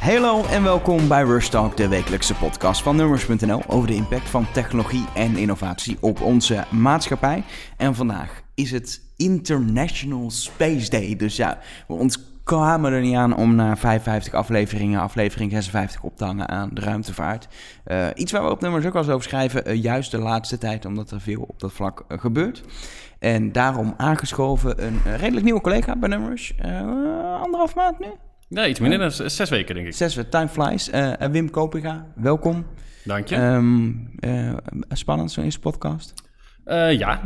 Hallo en welkom bij Rush Talk, de wekelijkse podcast van Numbers.nl over de impact van technologie en innovatie op onze maatschappij. En vandaag is het International Space Day. Dus ja, we ontkwamen er niet aan om na 55 afleveringen, aflevering 56 op te hangen aan de ruimtevaart. Uh, iets waar we op Nummers ook wel eens over schrijven, uh, juist de laatste tijd, omdat er veel op dat vlak uh, gebeurt. En daarom aangeschoven een redelijk nieuwe collega bij Numbers. anderhalf maand nu? Nee, iets minder dan zes weken, denk ik. Zes weken, time flies. Uh, Wim Kopinga, welkom. Dank je. Um, spannend, zo'n eerste podcast? Ja.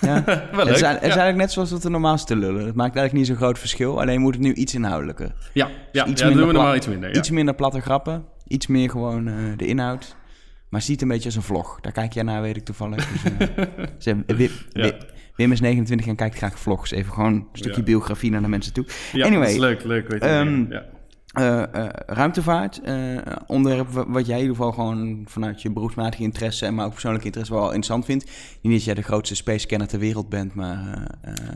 ja. Wel leuk. Het is, ja. het is eigenlijk net zoals wat we normaal te lullen. Het maakt eigenlijk niet zo'n groot verschil. Alleen moet het nu iets inhoudelijker. Ja, ja, iets ja doen we normaal iets minder. Ja. Iets minder platte grappen. Iets meer gewoon uh, de inhoud. Maar ziet een beetje als een vlog. Daar kijk jij naar, weet ik toevallig. Dus, uh, ja. Wim is 29 en kijkt graag vlogs. Even gewoon een stukje biografie naar de mensen toe. Ja, anyway, dat is leuk, leuk. Weet je um, ja. Uh, uh, ruimtevaart, uh, onderwerp wat jij in ieder geval gewoon vanuit je beroepsmatige interesse, maar ook persoonlijke interesse wel interessant vindt. Niet dat jij de grootste space scanner ter wereld bent, maar...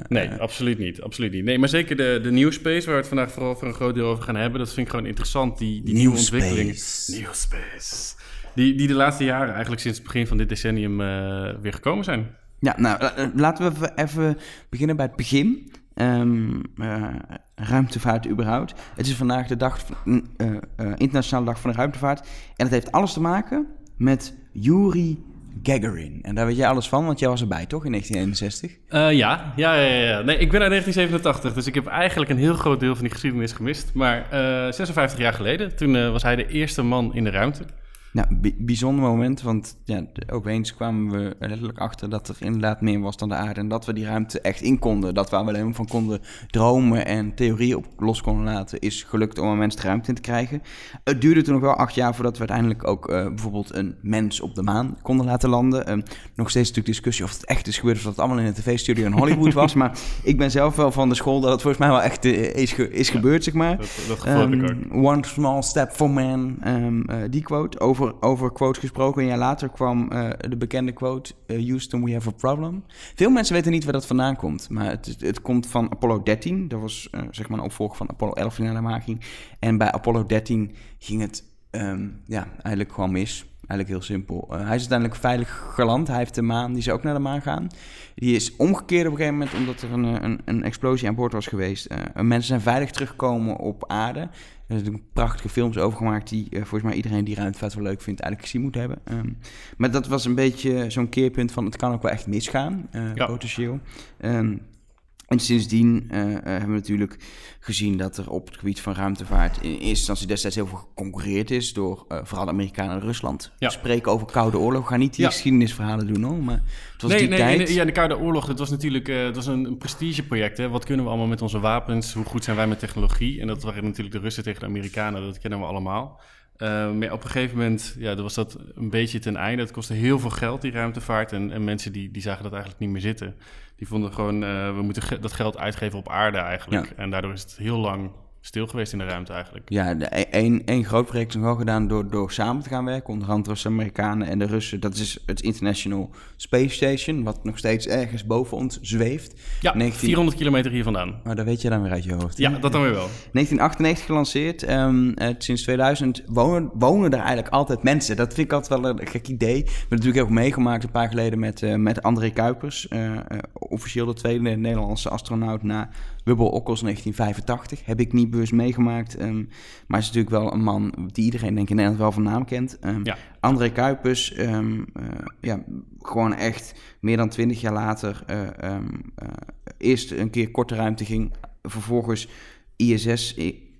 nee, absoluut niet, absoluut niet. Nee, maar zeker de, de nieuwe space, waar we het vandaag vooral voor een groot deel over gaan hebben, dat vind ik gewoon interessant, die, die nieuwe ontwikkelingen. Nieuw space. Die, die de laatste jaren, eigenlijk sinds het begin van dit decennium, weer gekomen zijn. Ja, nou, laten we even beginnen bij het begin. Um, uh, ruimtevaart überhaupt. Het is vandaag de dag, internationale dag van de ruimtevaart. En het heeft alles te maken met Yuri Gagarin. En daar weet jij alles van, want jij was erbij, toch, in 1961? ja, ja, ja, ja. Nee, ik ben uit 1987, dus ik heb eigenlijk een heel groot deel van die geschiedenis gemist. Maar 56 jaar geleden, toen was hij de eerste man in de ruimte. Nou, bijzonder moment, want ja, ook eens kwamen we letterlijk achter dat er inderdaad meer was dan de aarde. En dat we die ruimte echt in konden. Dat waar we alleen van konden dromen en theorieën op los konden laten, is gelukt om een mens de ruimte in te krijgen. Het duurde toen nog wel acht jaar voordat we uiteindelijk ook uh, bijvoorbeeld een mens op de maan konden laten landen. Um, nog steeds natuurlijk discussie of het echt is gebeurd of dat het allemaal in een tv-studio in Hollywood was. maar ik ben zelf wel van de school dat het volgens mij wel echt uh, is, ge is ja, gebeurd, zeg maar. Dat, dat um, ik ook. One small step for man, um, uh, die quote. Over over, over quotes gesproken. Een jaar later kwam uh, de bekende quote: uh, Houston, we have a problem. Veel mensen weten niet waar dat vandaan komt. Maar het, het komt van Apollo 13. Dat was uh, zeg maar een opvolger van Apollo 11 in de making. En bij Apollo 13 ging het um, ja, eigenlijk gewoon mis. Eigenlijk heel simpel. Uh, hij is uiteindelijk veilig geland. Hij heeft de maan, die is ook naar de maan gaan. Die is omgekeerd op een gegeven moment omdat er een, een, een explosie aan boord was geweest. Uh, mensen zijn veilig teruggekomen op aarde. Er zijn prachtige films over gemaakt die uh, volgens mij iedereen die ruimtevaart wel leuk vindt eigenlijk gezien moet hebben. Um, maar dat was een beetje zo'n keerpunt van het kan ook wel echt misgaan, ja. potentieel. Um, en sindsdien uh, uh, hebben we natuurlijk gezien dat er op het gebied van ruimtevaart in eerste instantie destijds heel veel geconcureerd is door uh, vooral de Amerikanen en Rusland. Ja. We spreken over Koude Oorlog. We gaan niet die ja. geschiedenisverhalen doen hoor, maar het was nee, die nee, tijd. Nee, ja, de Koude Oorlog, dat was natuurlijk dat was een, een prestigeproject. Hè? Wat kunnen we allemaal met onze wapens? Hoe goed zijn wij met technologie? En dat waren natuurlijk de Russen tegen de Amerikanen, dat kennen we allemaal. Uh, maar op een gegeven moment ja, was dat een beetje ten einde. Het kostte heel veel geld, die ruimtevaart. En, en mensen die, die zagen dat eigenlijk niet meer zitten. Die vonden gewoon, uh, we moeten ge dat geld uitgeven op aarde eigenlijk. Ja. En daardoor is het heel lang stil geweest in de ruimte eigenlijk. Ja, één groot project is wel gedaan door, door samen te gaan werken. Onder andere de Amerikanen en de Russen. Dat is het International Space Station, wat nog steeds ergens boven ons zweeft. Ja, 19... 400 kilometer hier vandaan. Maar dat weet je dan weer uit je hoofd. Ja, dat dan weer wel. 1998 gelanceerd. Um, uh, sinds 2000 wonen, wonen er eigenlijk altijd mensen. Dat vind ik altijd wel een gek idee. We hebben natuurlijk ook meegemaakt een paar geleden met, uh, met André Kuipers. Uh, officieel de tweede Nederlandse astronaut na Wubbel Okkels 1985. Heb ik niet bewust meegemaakt. Um, maar is natuurlijk wel een man die iedereen denk ik in Nederland wel van naam kent. Um, ja. André Kuipers, um, uh, ja, gewoon echt meer dan twintig jaar later... Uh, uh, eerst een keer korte ruimte ging, vervolgens ISS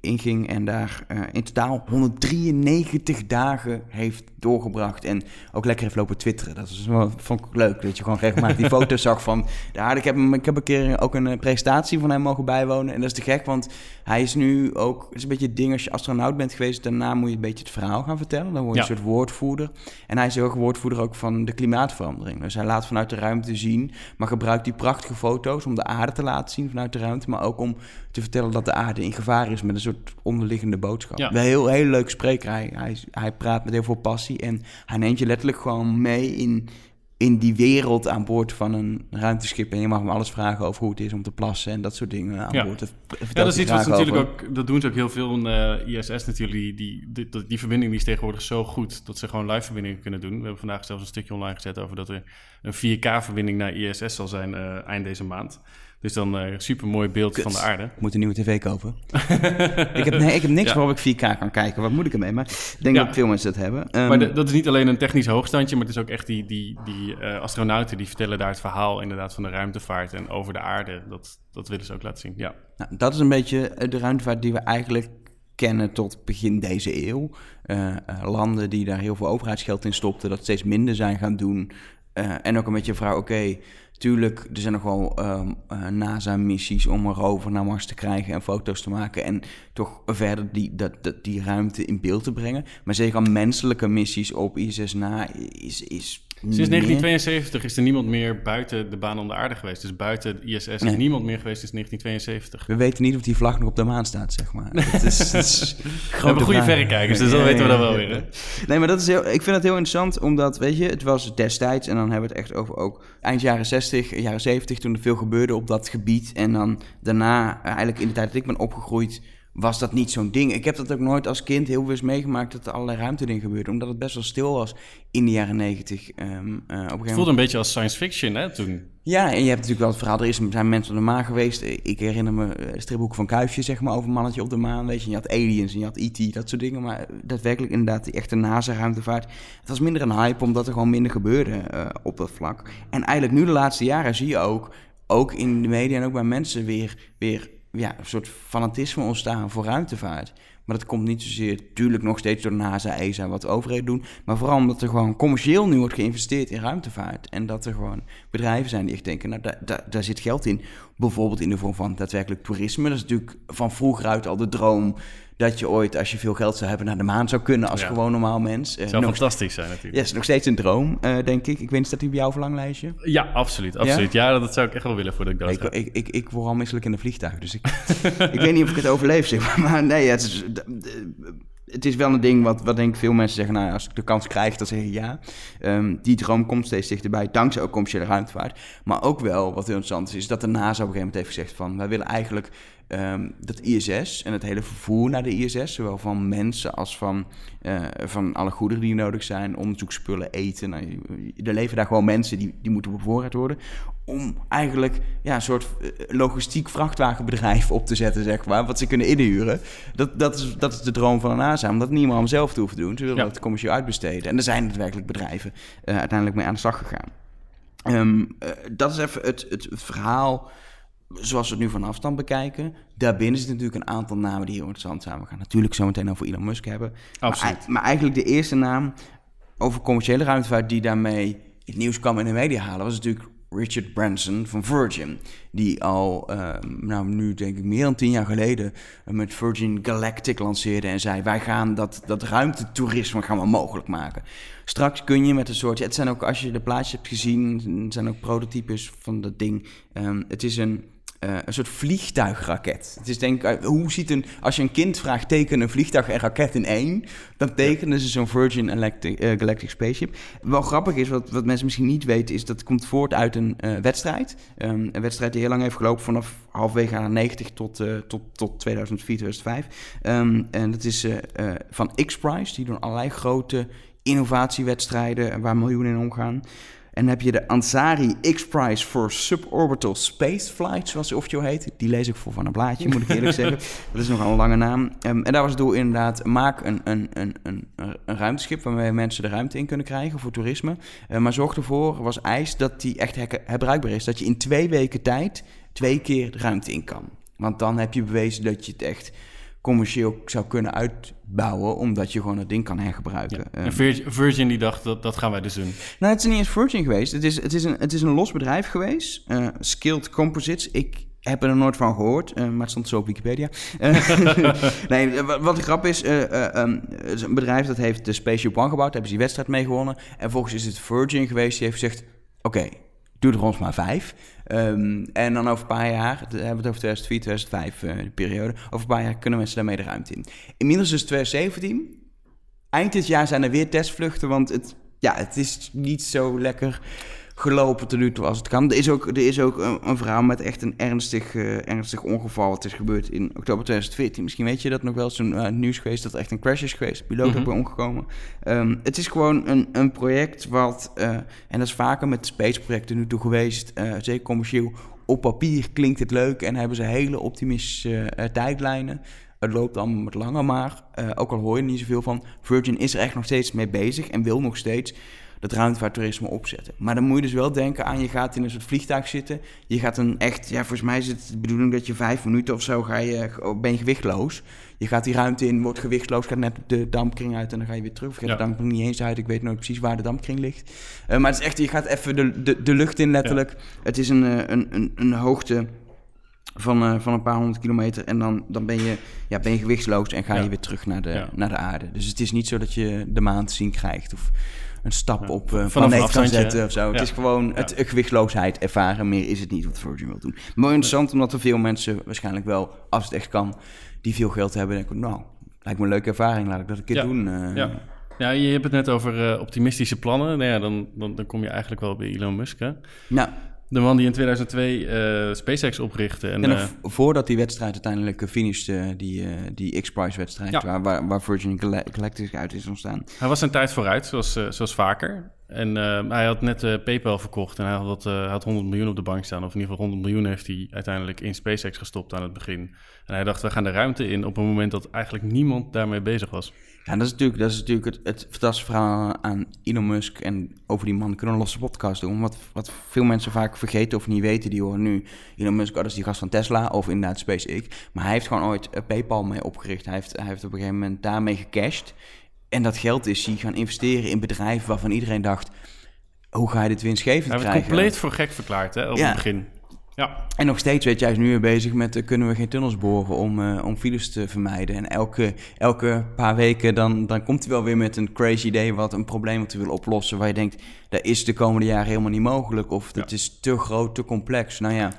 inging en daar uh, in totaal 193 dagen heeft doorgebracht. En ook lekker heeft lopen twitteren. Dat is wel, vond ik leuk, dat je gewoon regelmatig die foto's zag van... Ja, ik heb, hem, ik heb een keer ook een presentatie van hem mogen bijwonen. En dat is te gek, want hij is nu ook... Het is een beetje het ding als je astronaut bent geweest. Daarna moet je een beetje het verhaal gaan vertellen. Dan word je ja. een soort woordvoerder. En hij is ook woordvoerder ook van de klimaatverandering. Dus hij laat vanuit de ruimte zien... maar gebruikt die prachtige foto's om de aarde te laten zien vanuit de ruimte... maar ook om te vertellen dat de aarde in gevaar is met een soort onderliggende boodschap. Ja. Een heel, heel leuk spreker. Hij, hij, hij praat met heel veel passie en hij neemt je letterlijk gewoon mee in in die wereld aan boord van een ruimteschip. En je mag hem alles vragen over hoe het is om te plassen en dat soort dingen aan Ja. boord. Dat vertelt Ja, dat is iets wat natuurlijk over. ook, dat doen ze ook heel veel in eh, ISS natuurlijk. Die, die, die, die verbinding die is tegenwoordig zo goed dat ze gewoon live verbindingen kunnen doen. We hebben vandaag zelfs een stukje online gezet over dat er een 4K-verbinding naar ISS zal zijn eh, eind deze maand. Dus dan een super mooi beeld van de aarde. Ik moet een nieuwe tv kopen. ik, heb, nee, ik heb niks Ja. waarop ik 4K kan kijken. Wat moet ik ermee? Maar ik denk Ja. dat veel mensen dat hebben. Ehm, Maar de- dat is niet alleen een technisch hoogstandje, maar het is ook echt die, die, die eh, astronauten die vertellen daar het verhaal inderdaad van de ruimtevaart en over de aarde. Dat, dat willen ze ook laten zien. Ja, Nou, dat is een beetje eh, de ruimtevaart die we eigenlijk kennen tot begin deze eeuw. Eh, eh, landen die daar heel veel overheidsgeld in stopten, dat steeds minder zijn gaan doen. Eh, en ook een beetje de vraag, oké, tuurlijk, er zijn nog wel ehm, eh, NASA-missies om een rover naar Mars te krijgen en foto's te maken. En toch verder die, dat, dat, die ruimte in beeld te brengen. Maar zeker menselijke missies op ISS na is... is Sinds 1972 is er niemand meer buiten de baan om de aarde geweest. Dus buiten de ISS Nee. is niemand meer geweest sinds 1972. We weten niet of die vlag nog op de maan staat, zeg maar. Dat is, dat is We hebben goede verrekijkers, dus dat Ja, weten we dan wel weer. Hè? Nee, maar dat is heel, ik vind het heel interessant, omdat, weet je, het was destijds, en dan hebben we het echt over ook eind jaren 60, jaren 70, toen er veel gebeurde op dat gebied. En dan daarna, eigenlijk in de tijd dat ik ben opgegroeid, was dat niet zo'n ding. Ik heb dat ook nooit als kind heel bewust meegemaakt dat er allerlei ruimtedingen gebeurden, omdat het best wel stil was in de jaren 90. Eh, op een gegeven Het moment voelde een beetje als science fiction hè, toen. ja, en je hebt natuurlijk wel het verhaal, er is, zijn mensen op de maan geweest. Ik herinner me eh, stripboeken van Kuifje, zeg maar, over mannetje op de maan. Weet je, en je had aliens en je had E.T., dat soort dingen. Maar daadwerkelijk inderdaad, die echte NASA-ruimtevaart. Het was minder een hype, omdat er gewoon minder gebeurde eh, op dat vlak. En eigenlijk nu de laatste jaren zie je ook, ook in de media en ook bij mensen weer, weer ja, een soort fanatisme ontstaan voor ruimtevaart. Maar dat komt niet zozeer, natuurlijk nog steeds door NASA, ESA, wat de overheden doen. Maar vooral omdat er gewoon commercieel nu wordt geïnvesteerd in ruimtevaart. En dat er gewoon bedrijven zijn die echt denken, nou daar, daar, daar zit geld in. Bijvoorbeeld in de vorm van daadwerkelijk toerisme. Dat is natuurlijk van vroeger uit al de droom dat je ooit, als je veel geld zou hebben, naar de maan zou kunnen als Ja. gewoon normaal mens. Eh, Het zou nog, fantastisch zijn natuurlijk. ja, is nog steeds een droom, eh, denk ik. Ik weet niet, staat die bij jouw verlanglijstje? Ja, absoluut. absoluut. Ja? dat zou ik echt wel willen voordat ik dood Ik, ik, ik, ik word al misselijk in een vliegtuig, dus ik, ik weet niet of ik het overleef, zeg maar. Maar nee, het is, het is wel een ding wat, wat denk ik veel mensen zeggen, nou, als ik de kans krijg, dan zeg ik ja. Ehm, die droom komt steeds dichterbij, dankzij ook commerciële ruimtevaart. Maar ook wel, wat heel interessant is, is dat de NASA op een gegeven moment heeft gezegd van, wij willen eigenlijk ehm, dat ISS en het hele vervoer naar de ISS, zowel van mensen als van, eh, van alle goederen die nodig zijn, onderzoeksspullen, eten. Nou, er leven daar gewoon mensen die, die moeten bevoorraad worden. Om eigenlijk ja, een soort eh, logistiek vrachtwagenbedrijf op te zetten, zeg maar, wat ze kunnen inhuren. Dat, dat, is, dat is de droom van de NASA, omdat niemand om zelf te hoeven doen. Ze willen Ja. dat commercieel uitbesteden. En er zijn daadwerkelijk bedrijven eh, uiteindelijk mee aan de slag gegaan. Ehm, eh, dat is even het, het verhaal zoals we het nu van afstand bekijken. Daarbinnen zitten natuurlijk een aantal namen die heel interessant zijn. We gaan natuurlijk zo meteen over Elon Musk hebben. Absoluut. Maar, maar eigenlijk de eerste naam over commerciële ruimtevaart die daarmee het nieuws kwam in de media halen, was natuurlijk Richard Branson van Virgin. Die al, ehm, nou nu denk ik meer dan tien jaar geleden, met Virgin Galactic lanceerde en zei: Wij gaan dat, dat ruimtetoerisme gaan we mogelijk maken. Straks kun je met een soort, het zijn ook, als je de plaatjes hebt gezien, het zijn ook prototypes van dat ding. Ehm, het is een. Eh, een soort vliegtuigraket. Het is denk ik, eh, hoe ziet een, als je een kind vraagt, teken een vliegtuig en raket in één, dan tekenen ze zo'n Virgin Galactic, eh, Galactic Spaceship. Wel grappig is, wat, wat mensen misschien niet weten, is dat het komt voort uit een wedstrijd. Ehm, een wedstrijd die heel lang heeft gelopen, vanaf halfwege jaren 90 tot, tot, tot 2004, 2005. Ehm, en dat is van X-Prize, die doen allerlei grote innovatiewedstrijden waar miljoenen in omgaan. En heb je de Ansari X-Prize for Suborbital Space Flight, zoals het officieel heet. Die lees ik voor van een blaadje, moet ik eerlijk zeggen. Dat is nogal een lange naam. Ehm, en daar was het doel inderdaad, maak een, een, een, een, een ruimteschip waarmee mensen de ruimte in kunnen krijgen voor toerisme. Eh, maar zorg ervoor, was eis, dat die echt herbruikbaar is. Dat je in twee weken tijd twee keer de ruimte in kan. Want dan heb je bewezen dat je het echt commercieel zou kunnen uitbouwen, omdat je gewoon het ding kan hergebruiken. Ehm, En Virgin, Virgin die dacht, dat, dat gaan wij dus doen. nou, het is niet eens Virgin geweest. Het is, het is, een, het is een los bedrijf geweest. eh, Skilled Composites. Ik heb er nooit van gehoord, eh, maar het stond zo op Wikipedia. Eh, nee, wat, wat de grap is, eh, eh, ehm, het is een bedrijf dat heeft de Spaceship One gebouwd. Daar hebben ze die wedstrijd mee gewonnen. En volgens is het Virgin geweest die heeft gezegd... Oké, doe er ons maar vijf. Ehm, en dan over een paar jaar, we hebben het over 2004, 2005, eh, de periode. Over een paar jaar kunnen mensen daarmee de ruimte in. Inmiddels is het 2017. Eind dit jaar zijn er weer testvluchten, want het, ja, het is niet zo lekker gelopen tot nu toe als het kan. Er is ook, er is ook een, een verhaal met echt een ernstig, uh, ernstig ongeval. wat is gebeurd in oktober 2014. Misschien weet je dat nog wel. Zo'n uh, nieuws geweest dat er echt een crash is geweest. Piloot mm -hmm. ook omgekomen. Um, het is gewoon een, een project wat, uh, en dat is vaker met space-projecten nu toe geweest, zeker commercieel. Op papier klinkt het leuk en hebben ze hele optimistische tijdlijnen. Het loopt allemaal wat langer, maar ook al hoor je er niet zoveel van, Virgin is er echt nog steeds mee bezig en wil nog steeds het ruimtevaarttoerisme opzetten. Maar dan moet je dus wel denken aan, je gaat in een soort vliegtuig zitten. Je gaat een echt, ja, volgens mij is het de bedoeling dat je vijf minuten of zo ga je, ben je gewichtloos. Je gaat die ruimte in, wordt gewichtloos, gaat net de dampkring uit en dan ga je weer terug. Of gaat ja. de dampkring niet eens uit, ik weet nooit precies waar de dampkring ligt. Uh, maar het is echt, je gaat even de, de, de lucht in letterlijk. Ja. Het is een, een, een, een hoogte van, uh, van een paar honderd kilometer. En dan, dan ben, je, ja, ben je gewichtsloos en ga je weer terug naar de, ja. naar de aarde. Dus het is niet zo dat je de maan te zien krijgt. Of een stap op uh, planeet kan zetten of zo. Het is gewoon het gewichtloosheid ervaren. Meer is het niet wat Virgin wil doen. Maar interessant omdat er veel mensen waarschijnlijk wel, als het echt kan, die veel geld hebben. Denken, nou, lijkt me een leuke ervaring. Laat ik dat een keer doen. Uh, ja. Ja, je hebt het net over uh, optimistische plannen. Nou ja, dan, dan, dan kom je eigenlijk wel bij Elon Musk, hè? Nou, de man die in 2002 uh, SpaceX oprichtte. En, en uh, voordat die wedstrijd uiteindelijk finishte, die, uh, die X-Prize-wedstrijd, ja. waar, waar, waar, Virgin Galactic uit is ontstaan. Hij was zijn tijd vooruit, zoals, zoals vaker. En hij had net PayPal verkocht en hij had, hij had 100 miljoen op de bank staan. Of in ieder geval 100 miljoen heeft hij uiteindelijk in SpaceX gestopt aan het begin. En hij dacht, we gaan de ruimte in op een moment dat eigenlijk niemand daarmee bezig was. Ja, dat is natuurlijk, dat is natuurlijk het, het fantastische verhaal aan Elon Musk. En over die man kunnen we een losse podcast doen. Wat, wat veel mensen vaak vergeten of niet weten, die horen nu Elon Musk, oh, dat is die gast van Tesla of inderdaad SpaceX. Maar hij heeft gewoon ooit PayPal mee opgericht. Hij heeft, hij heeft op een gegeven moment daarmee gecashed. En dat geld is hij gaan investeren in bedrijven waarvan iedereen dacht... Hoe ga je dit winstgevend hij krijgen? Hij compleet voor gek verklaard, hè, op ja. het begin. Ja. En nog steeds weet jij is nu weer bezig met uh, kunnen we geen tunnels boren om, uh, om files te vermijden. En elke, elke paar weken dan, dan komt hij wel weer met een crazy idee wat een probleem wat hij wil oplossen. Waar je denkt, dat is de komende jaren helemaal niet mogelijk. Of dat ja. is te groot, te complex. Nou ja.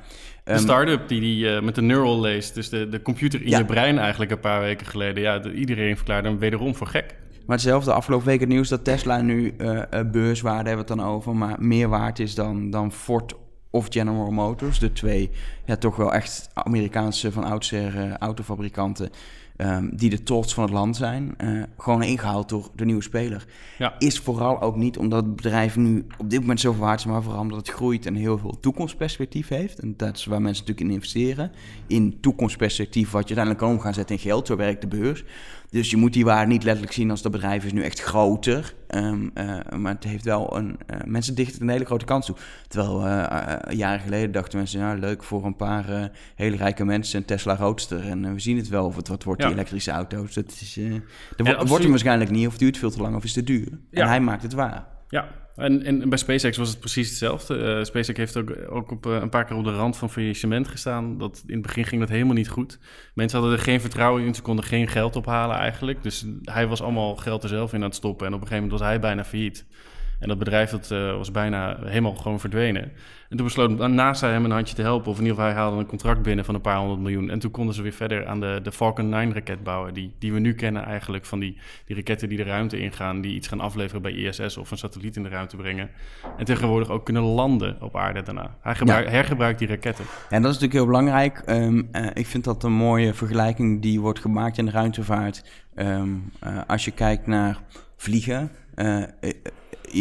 De um, start-up die, die uh, met de neural lace, dus de, de computer in ja. je brein eigenlijk een paar weken geleden. Ja, de, iedereen verklaarde hem wederom voor gek. Maar hetzelfde afgelopen week het nieuws dat Tesla nu uh, beurswaarde hebben we het dan over, maar meer waard is dan, dan Ford of General Motors, de twee ja, toch wel echt Amerikaanse van oudsher uh, autofabrikanten. Um, die de trots van het land zijn, uh, gewoon ingehaald door de nieuwe speler. Ja. Is vooral ook niet omdat het bedrijf nu op dit moment zoveel waard is, maar vooral omdat het groeit en heel veel toekomstperspectief heeft. En dat is waar mensen natuurlijk in investeren. In toekomstperspectief, wat je uiteindelijk kan om gaan zetten in geld. Zo werkt de beurs. Dus je moet die waarde niet letterlijk zien als dat bedrijf is nu echt groter. Um, uh, maar het heeft wel een. Uh, mensen dichten een hele grote kans toe. Terwijl uh, jaren geleden dachten mensen, nou leuk voor een paar hele rijke mensen een Tesla Roadster. En we zien het wel of het wat wordt, ja. die elektrische auto's. Dat is, er wordt hem waarschijnlijk niet, of duurt veel te lang, of is te duur. Ja. En hij maakt het waar. Ja, en, en, bij SpaceX was het precies hetzelfde. Uh, SpaceX heeft ook, ook op, uh, een paar keer op de rand van faillissement gestaan. Dat, in het begin ging dat helemaal niet goed. Mensen hadden er geen vertrouwen in. Ze konden geen geld ophalen eigenlijk. Dus hij was allemaal geld er zelf in aan het stoppen. En op een gegeven moment was hij bijna failliet. En dat bedrijf dat, uh, was bijna helemaal gewoon verdwenen. En toen besloot NASA hem een handje te helpen. Of in ieder geval, hij haalde een contract binnen van een paar honderd miljoen. En toen konden ze weer verder aan de, de Falcon 9-raket bouwen. Die, die we nu kennen eigenlijk van die, die raketten die de ruimte ingaan. Die iets gaan afleveren bij ISS of een satelliet in de ruimte brengen. En tegenwoordig ook kunnen landen op aarde daarna. Hij gebruik, ja. hergebruikt die raketten. En dat is natuurlijk heel belangrijk. Um, uh, ik vind dat een mooie vergelijking die wordt gemaakt in de ruimtevaart. Um, uh, als je kijkt naar vliegen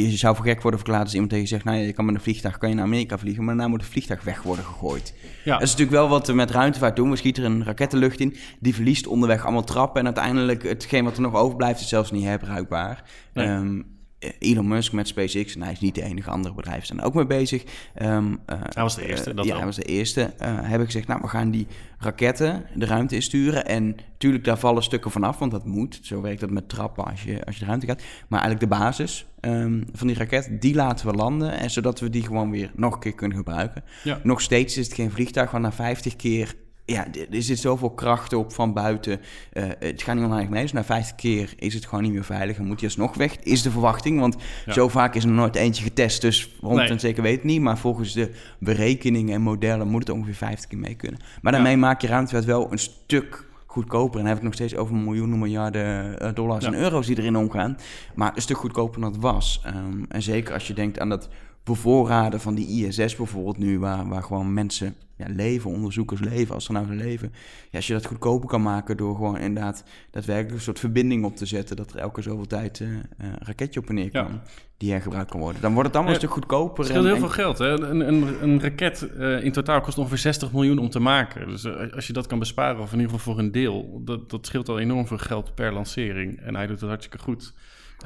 je zou voor gek worden verklaard als iemand tegen je zegt... nou ja, je kan met een vliegtuig kan je naar Amerika vliegen... maar daarna moet het vliegtuig weg worden gegooid. Ja. Dat is natuurlijk wel wat we met ruimtevaart doen. We schieten er een raket de lucht in, die verliest onderweg allemaal trappen... en uiteindelijk hetgeen wat er nog overblijft is zelfs niet herbruikbaar. Nee. Um, Elon Musk met SpaceX, en hij is niet de enige, andere bedrijven zijn ook mee bezig. Um, uh, hij was de eerste. Dat ja, wel. hij was de eerste. Uh, hebben gezegd, nou, we gaan die raketten de ruimte insturen. En natuurlijk, daar vallen stukken vanaf, want dat moet. Zo werkt dat met trappen als je, als je de ruimte gaat. Maar eigenlijk de basis um, van die raket, die laten we landen. En zodat we die gewoon weer nog een keer kunnen gebruiken. Ja. Nog steeds is het geen vliegtuig, want na 50 keer ja, er zit zoveel kracht op van buiten. Uh, het gaat niet oneindig mee. Dus na 50 keer is het gewoon niet meer veilig en moet hij alsnog weg. Is de verwachting, want ja. zo vaak is er nooit eentje getest. Dus 100% nee. zeker weet het niet. Maar volgens de berekeningen en modellen moet het ongeveer 50 keer mee kunnen. Maar daarmee ja. maak je ruimtevaart wel een stuk goedkoper. En dan heb ik nog steeds over miljoenen, miljarden eh, dollars en euro's die erin omgaan. Maar een stuk goedkoper dan het was. Ehm, en zeker als je denkt aan dat bevoorraden van die ISS bijvoorbeeld nu, waar, waar gewoon mensen ja, leven, onderzoekers leven, astronauten leven. Ja, als je dat goedkoper kan maken door gewoon inderdaad daadwerkelijk een soort verbinding op te zetten, dat er elke zoveel tijd uh, een raketje op en neer kan, die hergebruikt kan worden. Dan wordt het allemaal een stuk goedkoper. Het scheelt heel veel geld. Hè? Een, een, een raket uh, in totaal kost ongeveer 60 miljoen om te maken. Dus uh, als je dat kan besparen, of in ieder geval voor een deel, dat, dat scheelt al enorm veel geld per lancering. En hij doet het hartstikke goed.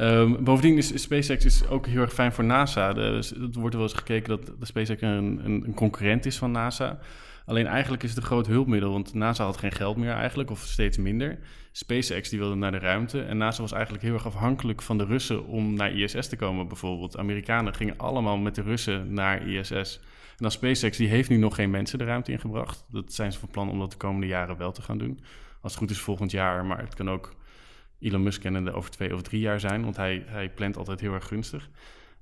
Um, bovendien is SpaceX is ook heel erg fijn voor NASA. Dus er wordt wel eens gekeken dat SpaceX een, een, een, concurrent is van NASA. Alleen eigenlijk is het een groot hulpmiddel, want NASA had geen geld meer eigenlijk, of steeds minder. SpaceX die wilde naar de ruimte en NASA was eigenlijk heel erg afhankelijk van de Russen om naar ISS te komen bijvoorbeeld. Amerikanen gingen allemaal met de Russen naar ISS. En dan SpaceX die heeft nu nog geen mensen de ruimte ingebracht. Dat zijn ze van plan om dat de komende jaren wel te gaan doen. Als het goed is volgend jaar, maar het kan ook Elon Musk kennende over twee of drie jaar zijn, want hij, hij plant altijd heel erg gunstig.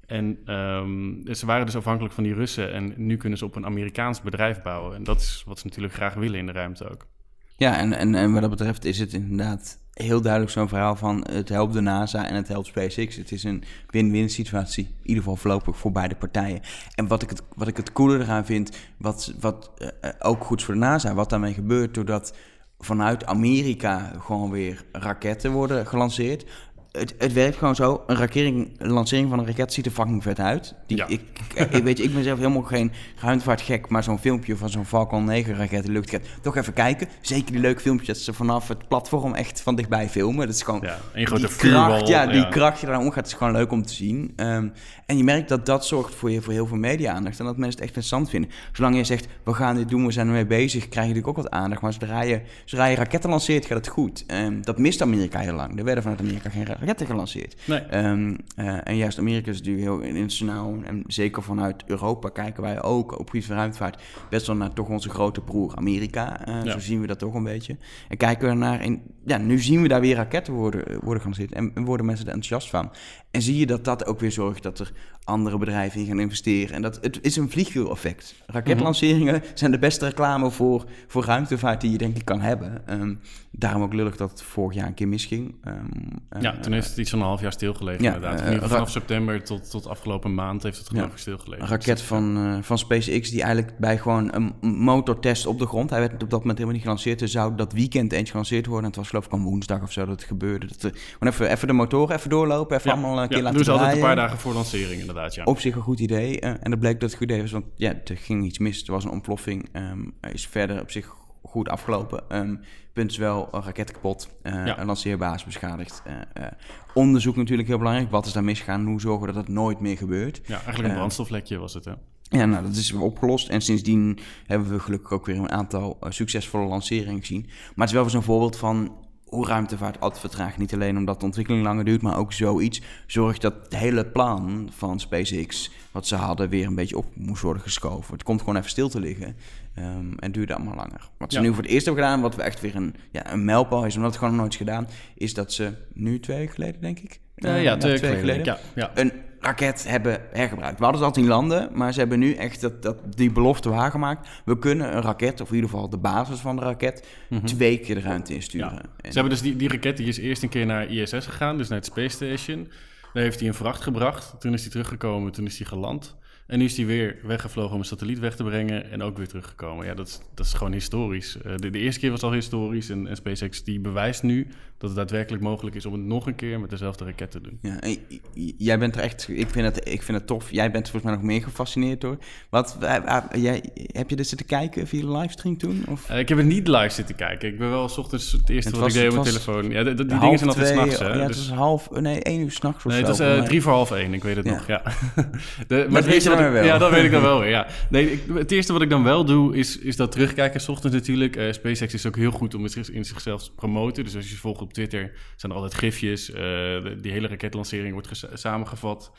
En um, ze waren dus afhankelijk van die Russen en nu kunnen ze op een Amerikaans bedrijf bouwen. En dat is wat ze natuurlijk graag willen in de ruimte ook. Ja, en, en, en wat dat betreft is het inderdaad heel duidelijk zo'n verhaal van het helpt de NASA en het helpt SpaceX. Het is een win-win situatie, in ieder geval voorlopig voor beide partijen. En wat ik het, wat ik het coole eraan vind, wat, wat uh, ook goed voor de NASA, wat daarmee gebeurt doordat vanuit Amerika gewoon weer raketten worden gelanceerd. Het, het werkt gewoon zo. Een rakering, lancering van een raket ziet er fucking vet uit. Die, ik, ik, weet je, ik ben zelf helemaal geen ruimtevaartgek, maar zo'n filmpje van zo'n Falcon 9 raket in de lucht toch even kijken. Zeker die leuke filmpjes dat ze vanaf het platform echt van dichtbij filmen. Dat is gewoon ja, een grote die kracht, ja, die kracht die daar omgaat, is gewoon leuk om te zien. Um, en je merkt dat dat zorgt voor, je, voor heel veel media-aandacht en dat mensen het echt interessant vinden. Zolang je zegt, we gaan dit doen, we zijn ermee bezig, krijg je natuurlijk ook wat aandacht. Maar zodra je, zodra je raketten lanceert, gaat het goed. Um, dat mist Amerika heel lang. Er werden vanuit Amerika geen raketten gelanceerd. Nee. Um, uh, en juist Amerika is natuurlijk heel internationaal. En zeker vanuit Europa kijken wij ook op van ruimtevaart best wel naar toch onze grote broer Amerika. Uh, ja. Zo zien we dat toch een beetje. En kijken we naar, in, ja, nu zien we daar weer raketten worden, worden gelanceerd. En, en worden mensen er enthousiast van. En zie je dat dat ook weer zorgt dat er andere bedrijven in gaan investeren. En dat het is een vliegwiel-effect. Raketlanceringen mm -hmm. zijn de beste reclame voor, voor ruimtevaart die je denk ik kan hebben. Um, daarom ook lullig dat het vorig jaar een keer misging. Um, ja, toen heeft het iets van een half jaar stilgelegen ja, inderdaad. In ieder vanaf september tot, tot afgelopen maand heeft het geloof ik ja, stilgelegen. Een raket van, uh, van SpaceX die eigenlijk bij gewoon een motortest op de grond... hij werd op dat moment helemaal niet gelanceerd. Er zou dat weekend eens gelanceerd worden. En het was geloof ik een woensdag of zo dat het gebeurde. Dat, uh, even, even de motoren even doorlopen, even allemaal een keer laten doen ze altijd een paar dagen voor lancering inderdaad, ja. Op zich een goed idee. Uh, en dat bleek dat het goed idee was, want ja, er ging iets mis. Er was een ontploffing. Um, is verder op zich goed afgelopen. Um, punt is wel een raket kapot. Uh, ja. Een lanceerbasis beschadigd. Uh, uh, onderzoek natuurlijk heel belangrijk. Wat is daar misgaan? Hoe zorgen we dat het nooit meer gebeurt? Ja, eigenlijk een brandstoflekje was het, hè? Ja, nou, dat is opgelost. En sindsdien hebben we gelukkig ook weer een aantal succesvolle lanceringen gezien. Maar het is wel eens een voorbeeld van ruimtevaart altijd vertraagt. Niet alleen omdat de ontwikkeling langer duurt, maar ook zoiets zorgt dat het hele plan van SpaceX, wat ze hadden, weer een beetje op moest worden geschoven. Het komt gewoon even stil te liggen um, en duurde allemaal langer. Wat ze ja. nu voor het eerst hebben gedaan, wat we echt weer een, ja, een mijlpaal is, omdat het gewoon nog nooit gedaan, is dat ze nu twee weken geleden, denk ik. Uh, ja, twee weken geleden. Ja, ja. Een raket hebben hergebruikt. We hadden al in landen, maar ze hebben nu echt dat, dat, die belofte waargemaakt. We kunnen een raket, of in ieder geval de basis van de raket, mm -hmm. twee keer de ruimte insturen. Ja. En... Ze hebben dus die, die raket, die is eerst een keer naar ISS gegaan, dus naar het Space Station. Daar heeft hij een vracht gebracht. Toen is hij teruggekomen, toen is hij geland. En nu is hij weer weggevlogen om een satelliet weg te brengen en ook weer teruggekomen. Ja, dat is, dat is gewoon historisch. Uh, de, de, eerste keer was al historisch en, en, SpaceX die bewijst nu dat het daadwerkelijk mogelijk is om het nog een keer met dezelfde raket te doen. Ja, en jij bent er echt, ik vind, het, ik vind het tof. Jij bent volgens mij nog meer gefascineerd door. Wat, jij, heb je er zitten kijken via de livestream toen? Of? Uh, ik heb het niet live zitten kijken. Ik ben wel s ochtends het eerste het wat ik deed op mijn telefoon. Ja, de, de, die dingen zijn altijd s'nachts. Ja, dus... het is half, nee, één uur s'nachts of nee, zo. het was uh, drie voor half één, ik weet het ja. nog. Ja. de, maar weet je dat ik, wel. Ja, dat weet ik dan wel weer. Ja. Nee, ik, het eerste wat ik dan wel doe, is, is dat terugkijken. S ochtends natuurlijk. Uh, SpaceX is ook heel goed om het in zichzelf te promoten. Dus als je volgt op Twitter, zijn er altijd gifjes. Uh, de, die hele raketlancering wordt samengevat.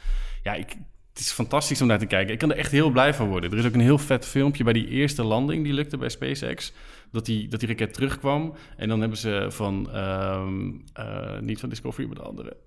Ja, ik, het is fantastisch om naar te kijken. Ik kan er echt heel blij van worden. Er is ook een heel vet filmpje bij die eerste landing die lukte bij SpaceX. Dat die, dat die raket terugkwam. En dan hebben ze van, um, uh, niet van Discovery, maar de andere.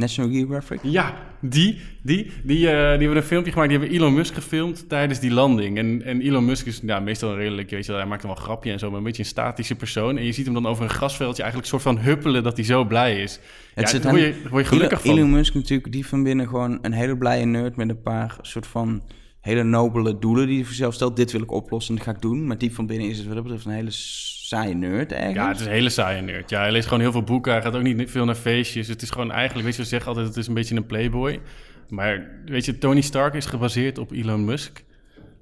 National Geographic? Ja, die, die, die, eh, die hebben een filmpje gemaakt. Die hebben Elon Musk gefilmd tijdens die landing. En, en Elon Musk is ja, meestal een redelijk, weet je hij maakt dan wel een grapje en zo, maar een beetje een statische persoon. En je ziet hem dan over een grasveldje eigenlijk soort van huppelen dat hij zo blij is. Het ja, zit daar word je, daar word je gelukkig Elon, van. Elon Musk natuurlijk, die van binnen gewoon een hele blije nerd met een paar soort van hele nobele doelen die hij voor zichzelf stelt. Dit wil ik oplossen, dat ga ik doen. Maar die van binnen is het wat dat betreft een hele saaie nerd eigenlijk. Ja, het is een hele saaie nerd. Ja, hij leest gewoon heel veel boeken. Hij gaat ook niet veel naar feestjes. Het is gewoon eigenlijk, weet je, we zeggen altijd, het is een beetje een playboy. Maar weet je, Tony Stark is gebaseerd op Elon Musk.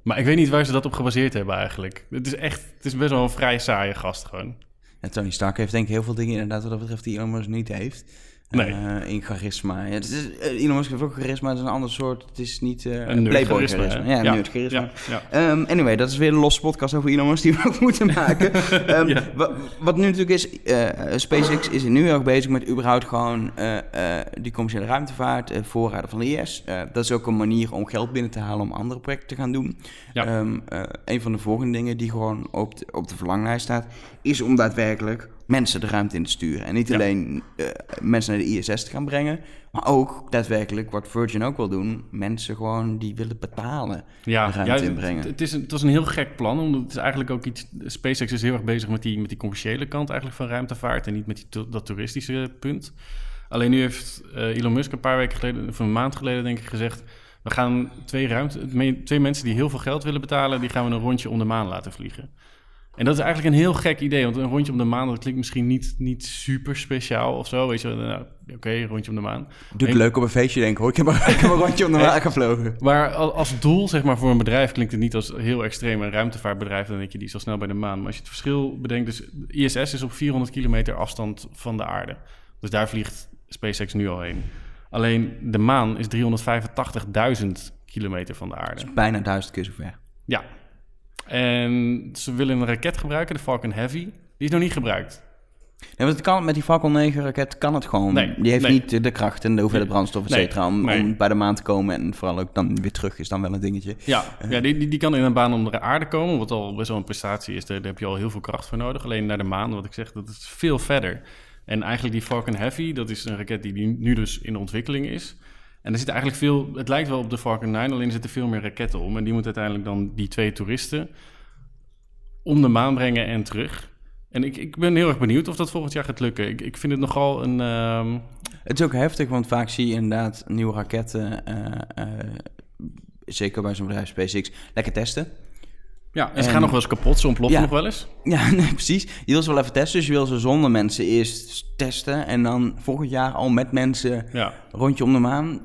Maar ik weet niet waar ze dat op gebaseerd hebben eigenlijk. Het is echt, het is best wel een vrij saaie gast gewoon. En Tony Stark heeft denk ik heel veel dingen inderdaad wat dat betreft die Elon Musk niet heeft. Nee. Uh, in charisma. Ja, het is, uh, Elon Musk heeft ook charisma, het is een ander soort. Het is niet uh, een playboy charisma. charisma. Ja, ja, nerd charisma. Ja. Um, anyway, dat is weer een losse podcast over Elon Musk die we ook moeten maken. um, Ja. wat, wat nu natuurlijk is, uh, SpaceX is nu erg bezig met überhaupt gewoon die commerciële ruimtevaart, voorraden van de IS. Dat is ook een manier om geld binnen te halen om andere projecten te gaan doen. Um, een van de volgende dingen die gewoon op de, op de verlanglijst staat, is om daadwerkelijk mensen de ruimte in te sturen. En niet Ja. alleen uh, mensen naar de ISS te gaan brengen, maar ook daadwerkelijk wat Virgin ook wil doen, mensen gewoon die willen betalen Ja, de ruimte ja, inbrengen. Het, is een, het was een heel gek plan, omdat het is eigenlijk ook iets... SpaceX is heel erg bezig met die, met die commerciële kant eigenlijk van ruimtevaart... en niet met die, dat toeristische punt. Alleen nu heeft uh, Elon Musk een paar weken geleden, of een maand geleden denk ik, gezegd... we gaan twee, ruimte, twee mensen die heel veel geld willen betalen... die gaan we een rondje om de maan laten vliegen. En dat is eigenlijk een heel gek idee, want een rondje om de maan... dat klinkt misschien niet, niet super speciaal of zo, weet je. Nou, Oké, rondje om de maan. Doet En- leuk op een feestje denken hoor. Ik heb, een- ik heb een rondje om de maan gevlogen. Maar al- als doel, zeg maar, voor een bedrijf klinkt het niet als heel extreem. Een ruimtevaartbedrijf, dan denk je, die is al snel bij de maan. Maar als je het verschil bedenkt, dus ISS is op 400 kilometer afstand van de aarde. Dus daar vliegt SpaceX nu al heen. Alleen de maan is 385.000 kilometer van de aarde. Bijna duizend keer zover. Ja. En ze willen een raket gebruiken, de Falcon Heavy. Die is nog niet gebruikt. Nee, want het kan, met die Falcon 9 raket kan het gewoon. Nee, die heeft nee. niet de kracht en de hoeveelheid brandstof, et cetera, om, bij de maan te komen. En vooral ook dan weer terug is dan wel een dingetje. Ja, ja die, die, die kan in een baan om de aarde komen, wat al best wel een prestatie is. Daar, daar heb je al heel veel kracht voor nodig. Alleen naar de maan, wat ik zeg, dat is veel verder. En eigenlijk die Falcon Heavy, dat is een raket die nu dus in ontwikkeling is. En er zit eigenlijk veel, het lijkt wel op de Falcon 9, alleen er zitten veel meer raketten om. En die moeten uiteindelijk dan die twee toeristen om de maan brengen en terug. En ik, ik ben heel erg benieuwd of dat volgend jaar gaat lukken. Ik, ik vind het nogal een... ehm, Het is ook heftig, want vaak zie je inderdaad nieuwe raketten, eh, eh, zeker bij zo'n bedrijf SpaceX, lekker testen. Ja, en ze En- gaan nog wel eens kapot, ze ontploffen Ja. nog wel eens. Ja, nee, precies. Je wil ze wel even testen, dus je wil ze zonder mensen eerst testen en dan volgend jaar al met mensen Ja. rondje om de maan.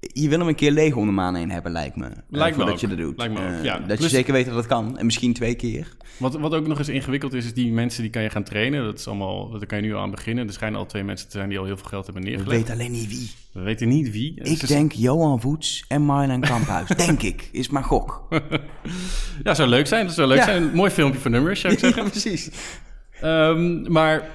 Je wil hem een keer leeg om de maan heen hebben, lijkt me. eh, Lijkt me voordat ook. je dat doet. Lijkt me ook, Eh, ja. Dat je zeker weet dat dat kan. En misschien twee keer. Wat, wat ook nog eens ingewikkeld is, is die mensen die kan je gaan trainen. Dat is allemaal, daar kan je nu al aan beginnen. Er schijnen al twee mensen te zijn die al heel veel geld hebben We neergelegd. weten alleen niet wie. We weten niet wie. Het Ik denk Johan Voets en Marlon Kamphuis. denk ik. Is maar gok. Ja, zou leuk zijn. Dat zou leuk Ja. zijn. Een mooi filmpje voor nummers, zou ik zeggen. ja, precies. Ehm, maar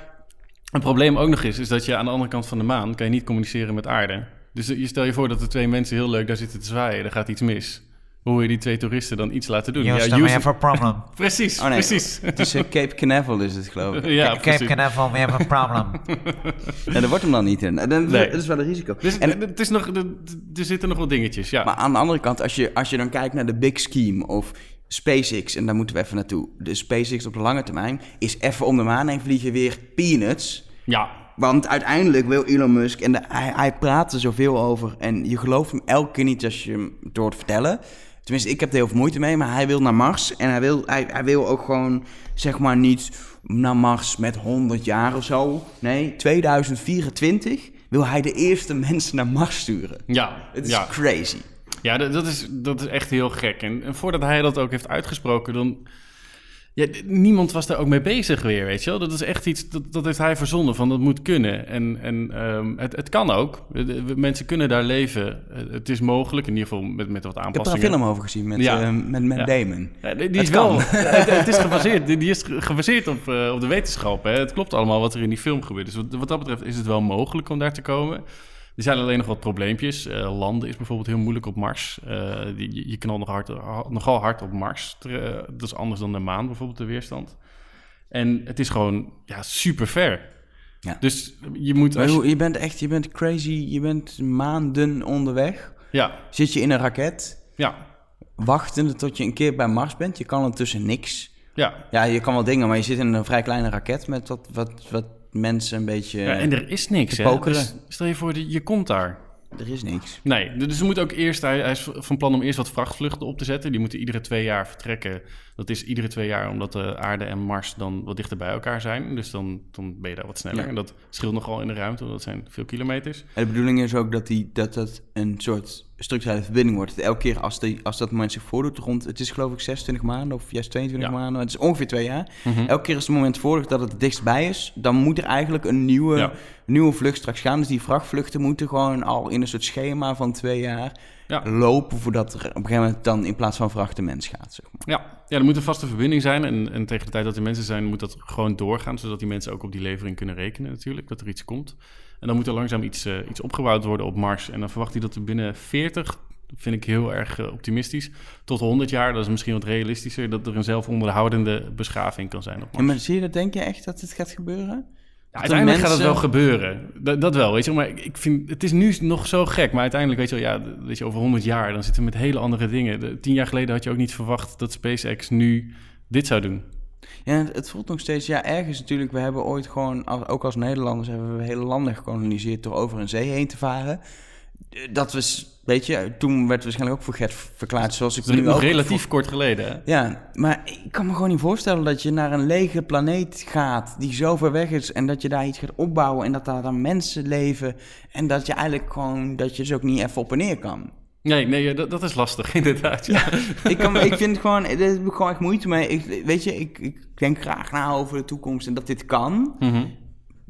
een probleem ook nog is, is dat je aan de andere kant van de maan kan je niet communiceren met aarde. Dus je stel je voor dat er twee mensen heel leuk daar zitten te zwaaien. Er gaat iets mis. Hoe wil je die twee toeristen dan iets laten doen? We Houston- have a problem. Precies, Oh nee, precies. het is eh, Cape Canaveral is het geloof ik. ja, Cape precies. Canaveral, we have a problem. En dat wordt hem dan niet in. En Dat, Nee. dat is wel een risico. Dus en, het is nog, er, er zitten nog wat dingetjes, ja. maar aan de andere kant, als je, als je dan kijkt naar de big scheme of SpaceX, en daar moeten we even naartoe. De SpaceX op de lange termijn is even om de maan heen vliegen weer peanuts. ja, Want uiteindelijk wil Elon Musk, en de- hij, hij praat er zoveel over. En je gelooft hem elke keer niet als je hem door hoort vertellen. Tenminste, ik heb er heel veel moeite mee. Maar hij wil naar Mars. En hij wil, hij, hij wil ook gewoon, zeg maar, niet naar Mars met 100 jaar of zo. Nee, 2024 wil hij de eerste mensen naar Mars sturen. ja, Het is ja. crazy. Ja, dat, dat is, dat is echt heel gek. En, en voordat hij dat ook heeft uitgesproken, dan... Ja, niemand was daar ook mee bezig weer, weet je wel. Dat is echt iets, dat, dat heeft hij verzonnen, van dat moet kunnen. En, en ehm, het, het kan ook. Mensen kunnen daar leven. Het- is mogelijk, in ieder geval met, met wat Ik heb er een aanpassingen. film over gezien met, Ja. eh, met Ja. Damon. Ja, die Het is wel, het, het is gebaseerd, die is ge- gebaseerd op, eh, op de wetenschap. Hè. Het klopt allemaal wat er in die film gebeurt. Dus wat, wat dat betreft is het wel mogelijk om daar te komen. Er zijn alleen nog wat probleempjes. Eh, landen is bijvoorbeeld heel moeilijk op Mars. Eh, je- je knalt nog hard, ha- nogal hard op Mars. Eh, dat is anders dan de maan bijvoorbeeld, de weerstand. En het is gewoon ja, super ver. Ja. Dus je moet... Als je, bent echt, je bent crazy, je bent maanden onderweg. ja, Zit je in een raket, ja, wachtende tot je een keer bij Mars bent. Je kan ondertussen niks. ja. Ja, je kan wel dingen, maar je zit in een vrij kleine raket met wat, wat, wat mensen een beetje... ja. En er is niks, hè. pokeren. Dus stel je voor, dat je komt daar. Er is niks. Nee, dus we moeten ook eerst, hij, hij is van plan om eerst wat vrachtvluchten op te zetten. Die moeten iedere twee jaar vertrekken. Dat is iedere twee jaar omdat de aarde en Mars dan wat dichter bij elkaar zijn. Dus dan, dan ben je daar wat sneller. Ja. En dat scheelt nogal in de ruimte, want dat zijn veel kilometers. En de bedoeling is ook dat, die, dat dat een soort structurele verbinding wordt. Elke keer als, die, als dat moment zich voordoet, rond, het is geloof ik 26 maanden of juist 22 Ja. maanden, het is ongeveer twee jaar. Mhm. Elke keer als het moment voordoet dat het het dichtstbij is, dan moet er eigenlijk een nieuwe, Ja. nieuwe vlucht straks gaan. Dus die vrachtvluchten moeten gewoon al in een soort schema van twee jaar Ja. lopen voordat er op een gegeven moment dan in plaats van vracht de mens gaat. Zeg maar. Ja, ja, er moet een vaste verbinding zijn. En, en tegen de tijd dat er mensen zijn, moet dat gewoon doorgaan. Zodat die mensen ook op die levering kunnen rekenen natuurlijk, dat er iets komt. En dan moet er langzaam iets, eh, iets opgebouwd worden op Mars. En dan verwacht hij dat er binnen 40, dat vind ik heel erg eh, optimistisch, tot 100 jaar, dat is misschien wat realistischer, dat er een zelfonderhoudende beschaving kan zijn op Ja, Mars. maar zie je dat, denk je echt dat het gaat gebeuren? Ja, uiteindelijk gaat het wel gebeuren. Dat, dat wel, weet je. Maar ik- vind, het is nu nog zo gek. Maar uiteindelijk, weet je wel, ja, weet je, over 100 jaar, dan zitten we met hele andere dingen. De- tien jaar geleden had je ook niet verwacht dat SpaceX nu dit zou doen. Ja, het, voelt nog steeds, ja, ergens natuurlijk. We hebben ooit gewoon, ook als Nederlanders, hebben we hele landen gekoloniseerd door over een zee heen te varen. Eh, Dat was, weet je, toen werd waarschijnlijk ook voor gek verklaard, zoals ik nu nog ook. relatief kort geleden, hè? Ja, maar ik kan me gewoon niet voorstellen dat je naar een lege planeet gaat die zo ver weg is en dat je daar iets gaat opbouwen en dat daar dan mensen leven en dat je eigenlijk gewoon, dat je dus ook niet even op en neer kan. Nee, nee, dat, dat is lastig, inderdaad. Ja. ik, kan, ik vind gewoon, daar heb ik gewoon echt moeite mee. Ik, weet je, ik, ik denk graag na over de toekomst en dat dit kan. Mhm.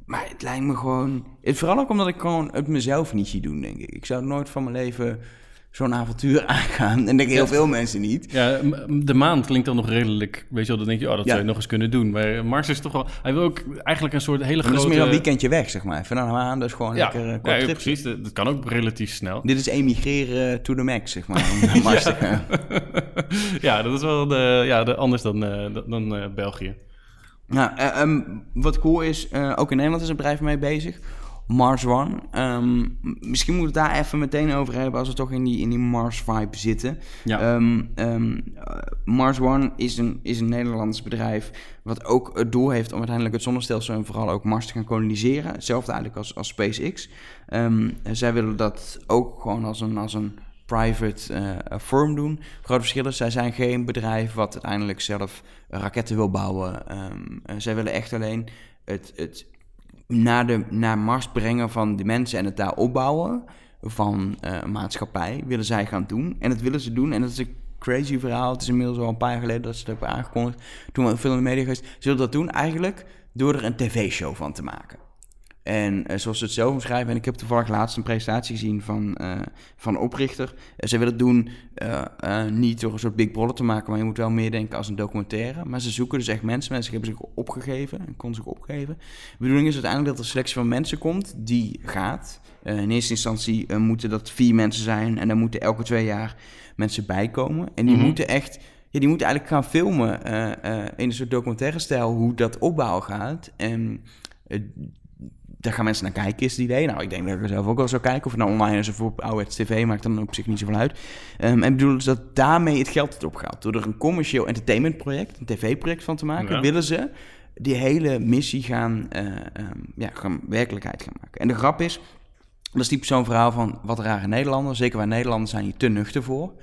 Maar het lijkt me gewoon... Het, vooral ook omdat ik gewoon het mezelf niet zie doen, denk ik. Ik zou nooit van mijn leven zo'n avontuur aangaan. En denk heel veel mensen niet. Ja, de maan klinkt dan nog redelijk, weet je wel, dan denk je, oh, dat Ja. zou je nog eens kunnen doen. Maar Mars is toch wel, hij wil ook eigenlijk een soort hele Maar dat is grote... meer een weekendje weg, zeg maar. Even naar de maan, is gewoon Ja, lekker uh, ja, kort ja, precies. Dat, dat kan ook relatief snel. Dit is emigreren to the max, zeg maar. Om naar Mars te gaan. ja, dat is wel de, ja, de, anders dan, eh, dan, eh, België. Nou, eh, ehm, wat cool is, eh, ook in Nederland is een bedrijf mee bezig. Mars One. Ehm, misschien moeten we het daar even meteen over hebben als we toch in die, in die Mars vibe zitten. Ja. Ehm, ehm, eh, Mars One is een, is een Nederlands bedrijf wat ook het doel heeft om uiteindelijk het zonnestelsel en vooral ook Mars te gaan koloniseren. Hetzelfde eigenlijk als, als SpaceX. Zij willen dat ook gewoon als een, als een private eh, firm doen. Groot verschil is, zij zijn geen bedrijf wat uiteindelijk zelf raketten wil bouwen. Zij willen echt alleen het, het naar, de, naar Mars brengen van de mensen en het daar opbouwen van een maatschappij willen zij gaan doen. En dat willen ze doen. En dat is een crazy verhaal. Het is inmiddels al een paar jaar geleden dat ze het hebben aangekondigd. Toen we veel in de media geweest. Ze dat doen eigenlijk door er een tv-show van te maken. En eh, zoals ze het zelf omschrijven, en ik heb toevallig laatst een presentatie gezien van, eh, van oprichter. Eh, ze willen het doen niet door een soort Big Brother te maken, maar je moet wel meer denken als een documentaire. Maar ze zoeken dus echt mensen. Mensen hebben zich opgegeven en konden zich opgeven. De bedoeling is uiteindelijk dat er een selectie van mensen komt die gaat. In eerste instantie moeten dat vier mensen zijn en dan moeten elke twee jaar mensen bijkomen. En die Mhm. moeten echt ja, die moeten eigenlijk gaan filmen in een soort documentaire stijl hoe dat opbouwen gaat. En daar gaan mensen naar kijken, is het idee. Nou, ik denk dat ik er zelf ook wel zou kijken. Of het nou online is of op ouderwets tv, maakt dan op zich niet zoveel uit. Ehm, en ik bedoel dus dat daarmee het geld wordt opgehaald. Door er een commercieel entertainmentproject, een tv-project van te maken, Ja. willen ze die hele missie gaan, eh, ehm, ja, gaan werkelijkheid gaan maken. En de grap is, dat is typisch zo'n verhaal van wat rare Nederlanders. Zeker wij Nederlanders zijn hier te nuchter voor.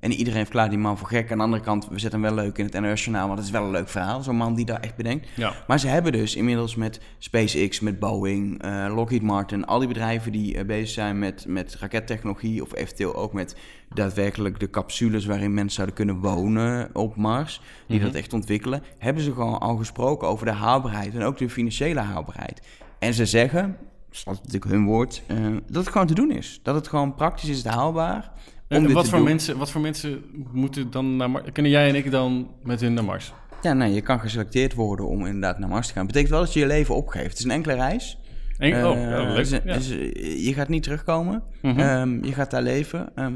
En iedereen verklaart die man voor gek. Aan de andere kant, we zetten hem wel leuk in het NOS-journaal, want het is wel een leuk verhaal. Zo'n man die daar echt bedenkt. Ja. Maar ze hebben dus inmiddels met SpaceX, met Boeing, eh, Lockheed Martin, al die bedrijven die eh, bezig zijn met, met rakettechnologie, of eventueel ook met daadwerkelijk de capsules waarin mensen zouden kunnen wonen op Mars, die Mhm. dat echt ontwikkelen, hebben ze gewoon al gesproken over de haalbaarheid en ook de financiële haalbaarheid. En ze zeggen, dat is natuurlijk hun woord, eh, dat het gewoon te doen is. Dat het gewoon praktisch is haalbaar. Om En dit wat te voor, doen. mensen, wat voor mensen moeten dan naar Mars? Kunnen jij en ik dan met hun naar Mars? Ja, nee, je kan geselecteerd worden om inderdaad naar Mars te gaan. betekent wel dat je je leven opgeeft. Het is een enkele reis. En, oh, ja, Eh, leuk. ze- je gaat niet terugkomen. Mhm. Ehm, je gaat daar leven. Ehm,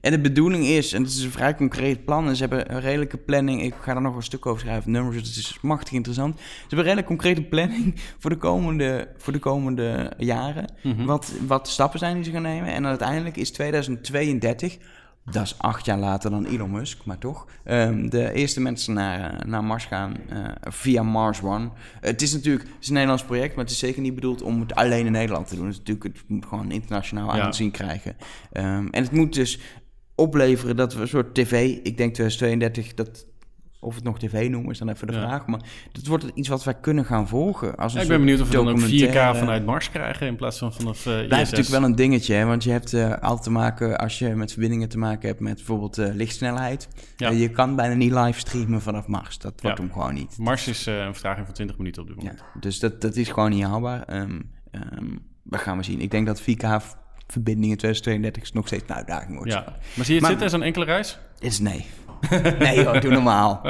en de bedoeling is, en het is een vrij concreet plan, en ze hebben een redelijke planning. Ik ga er nog een stuk over schrijven, nummers, het is machtig interessant. Ze hebben een redelijk concrete planning voor de komende, voor de komende jaren. Mhm. wat, wat de stappen zijn die ze gaan nemen. En uiteindelijk is 2032, dat is acht jaar later dan Elon Musk, maar toch, ehm, de eerste mensen naar, eh, naar Mars gaan eh, via Mars One. het is natuurlijk het is een Nederlands project, maar het is zeker niet bedoeld om het alleen in Nederland te doen. Het, is natuurlijk, het moet gewoon internationaal Ja. aanzien krijgen. Ehm, en het moet dus opleveren dat we een soort tv, ik denk 2032, dat... Of het nog tv noemen is dan even de Ja. vraag. Maar dat wordt iets wat wij kunnen gaan volgen. Als een Ja, ik ben benieuwd of we dan ook 4K documentaire. vanuit Mars krijgen in plaats van vanaf eh Blijft ISS. natuurlijk wel een dingetje, hè? want je hebt eh, altijd te maken als je met verbindingen te maken hebt met bijvoorbeeld eh, lichtsnelheid. Ja. Eh, je kan bijna niet live streamen vanaf Mars. Dat wordt hem gewoon niet. Mars is eh, een vertraging van 20 minuten op dit moment. dus dat, dat is gewoon niet haalbaar. Ehm, we gaan we zien. Ik denk dat 4K-verbinding in 2032 nog steeds een uitdaging wordt. Ja. Maar zie je het Maar- zitten als een enkele reis? Is nee. nee hoor, doe normaal.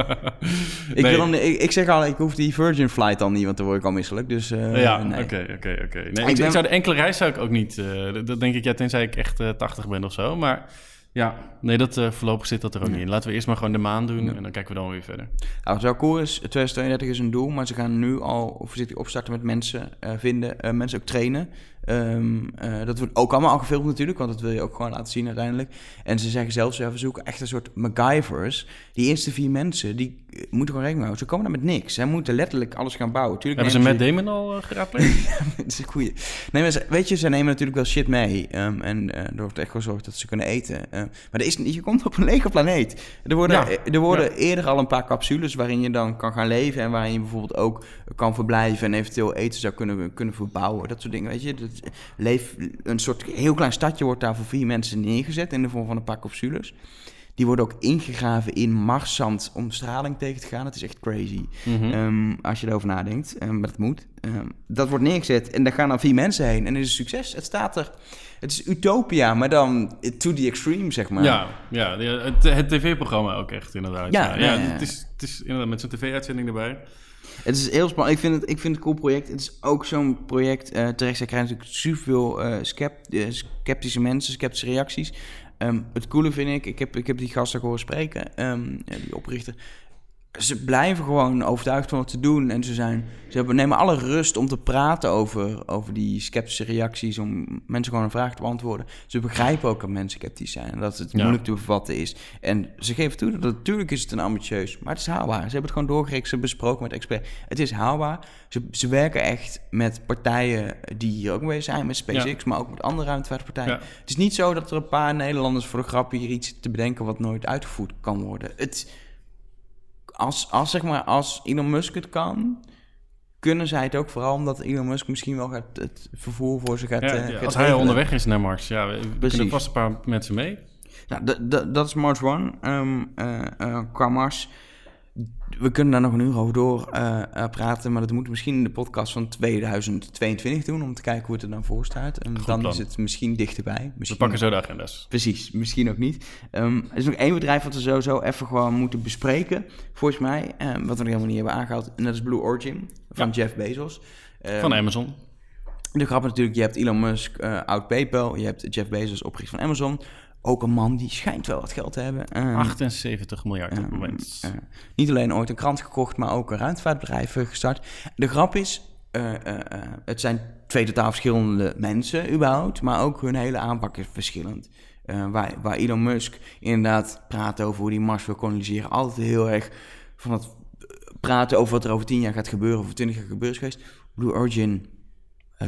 Ik, Nee. wil hem, ik, ik zeg al, ik hoef die Virgin Flight al niet, want dan word ik al misselijk. Dus eh, ja, oké, oké, oké. Ik zou de enkele reis zou ik ook niet... eh, dat- denk ik, ja, tenzij ik echt eh 80 ben of zo. Maar ja, nee, dat, voorlopig zit dat er ook niet in. Laten we eerst maar gewoon de maan doen en dan kijken we dan weer verder. Nou, wel cool is, 2032 is een doel, maar ze gaan nu al voorzichtig opstarten met mensen vinden, mensen ook trainen. Ehm, eh, dat wordt ook allemaal al gefilmd natuurlijk, want dat wil je ook gewoon laten zien uiteindelijk. En ze zeggen zelfs, ja, we zoeken echt een soort MacGyvers. Die eerste vier mensen, die eh, moeten gewoon rekening houden. Ze komen daar met niks. Ze moeten letterlijk alles gaan bouwen. Tuurlijk Hebben ze nemen Matt Damon al eh, geraadpleegd? dat is een goeie. Nee, maar ze- weet je, ze nemen natuurlijk wel shit mee. ehm, en eh, er wordt echt gezorgd dat ze kunnen eten. Ehm, maar er is, je komt op een lege planeet. Er worden, Ja, er worden ja. eerder al een paar capsules waarin je dan kan gaan leven. En waarin je bijvoorbeeld ook kan verblijven en eventueel eten zou kunnen, kunnen verbouwen. Dat soort dingen, weet je. Dat, leef, een soort heel klein stadje wordt daar voor vier mensen neergezet in de vorm van een paar capsules. Die worden ook ingegraven in marszand om straling tegen te gaan. Het is echt crazy. Mhm. Ehm, als je erover nadenkt. Ehm, maar dat moet. Ehm, dat wordt neergezet en daar gaan dan vier mensen heen. En het is een succes. Het staat er. Het is utopia, maar dan to the extreme, zeg maar. Ja, ja het, het tv-programma ook echt inderdaad. Ja, Ja, ja, ja. Het, is, het is inderdaad met zo'n tv-uitzending erbij. Het is heel spannend. Ik vind het, ik vind het een cool project. Het is ook zo'n project. eh terecht, zij krijgen natuurlijk superveel eh scept, eh, sceptische mensen, sceptische reacties. Ehm, het coole vind ik, ik heb, ik heb die gasten horen spreken, ehm, die oprichter. Ze blijven gewoon overtuigd van wat te doen. En ze, zijn, ze hebben, nemen alle rust om te praten over, over die sceptische reacties. Om mensen gewoon een vraag te beantwoorden. Ze begrijpen ook dat mensen sceptisch zijn. En dat het Ja. moeilijk te bevatten is. En ze geven toe dat natuurlijk is het een ambitieus. Maar het is haalbaar. Ze hebben het gewoon doorgerekend. Ze hebben besproken met experts. Het is haalbaar. Ze, ze werken echt met partijen die hier ook mee zijn. Met SpaceX, maar ook met andere ruimtevaartpartijen. Ja. Het is niet zo dat er een paar Nederlanders voor de grap hier iets te bedenken wat nooit uitgevoerd kan worden. Het, als, als, zeg maar, als Elon Musk het kan, kunnen zij het ook vooral omdat Elon Musk misschien wel gaat, het vervoer voor ze gaat, Ja, eh, gaat als hij onderweg is naar Mars, ja, we Precies. kunnen vast een paar mensen mee. Nou, dat is Mars One. Eh, qua Mars. We kunnen daar nog een uur over door eh, eh, praten, maar dat moeten we misschien in de podcast van 2022 doen om te kijken hoe het er dan voor staat. En dan plan. is het misschien dichterbij. We pakken zo de agenda's. Precies, misschien ook niet. Ehm, er is nog één bedrijf wat we sowieso even gewoon moeten bespreken. Volgens mij, ehm, wat we nog helemaal niet hebben aangehaald. En dat is Blue Origin van Ja. Jeff Bezos. Ehm, Van Amazon. de grap is natuurlijk, je hebt Elon Musk, eh oud PayPal. Je hebt Jeff Bezos, oprichter van Amazon. Ook een man die schijnt wel wat geld te hebben. Ehm, 78 miljard op het Ehm, moment. eh, niet alleen ooit een krant gekocht, maar ook een ruimtevaartbedrijf eh, gestart. De grap is, eh, eh, het zijn twee totaal verschillende mensen überhaupt, maar ook hun hele aanpak is verschillend. Waar, waar Elon Musk inderdaad praat over hoe hij Mars wil koloniseren, altijd heel erg van het praten over wat er over tien jaar gaat gebeuren, of over twintig jaar gebeurd is geweest. Blue Origin,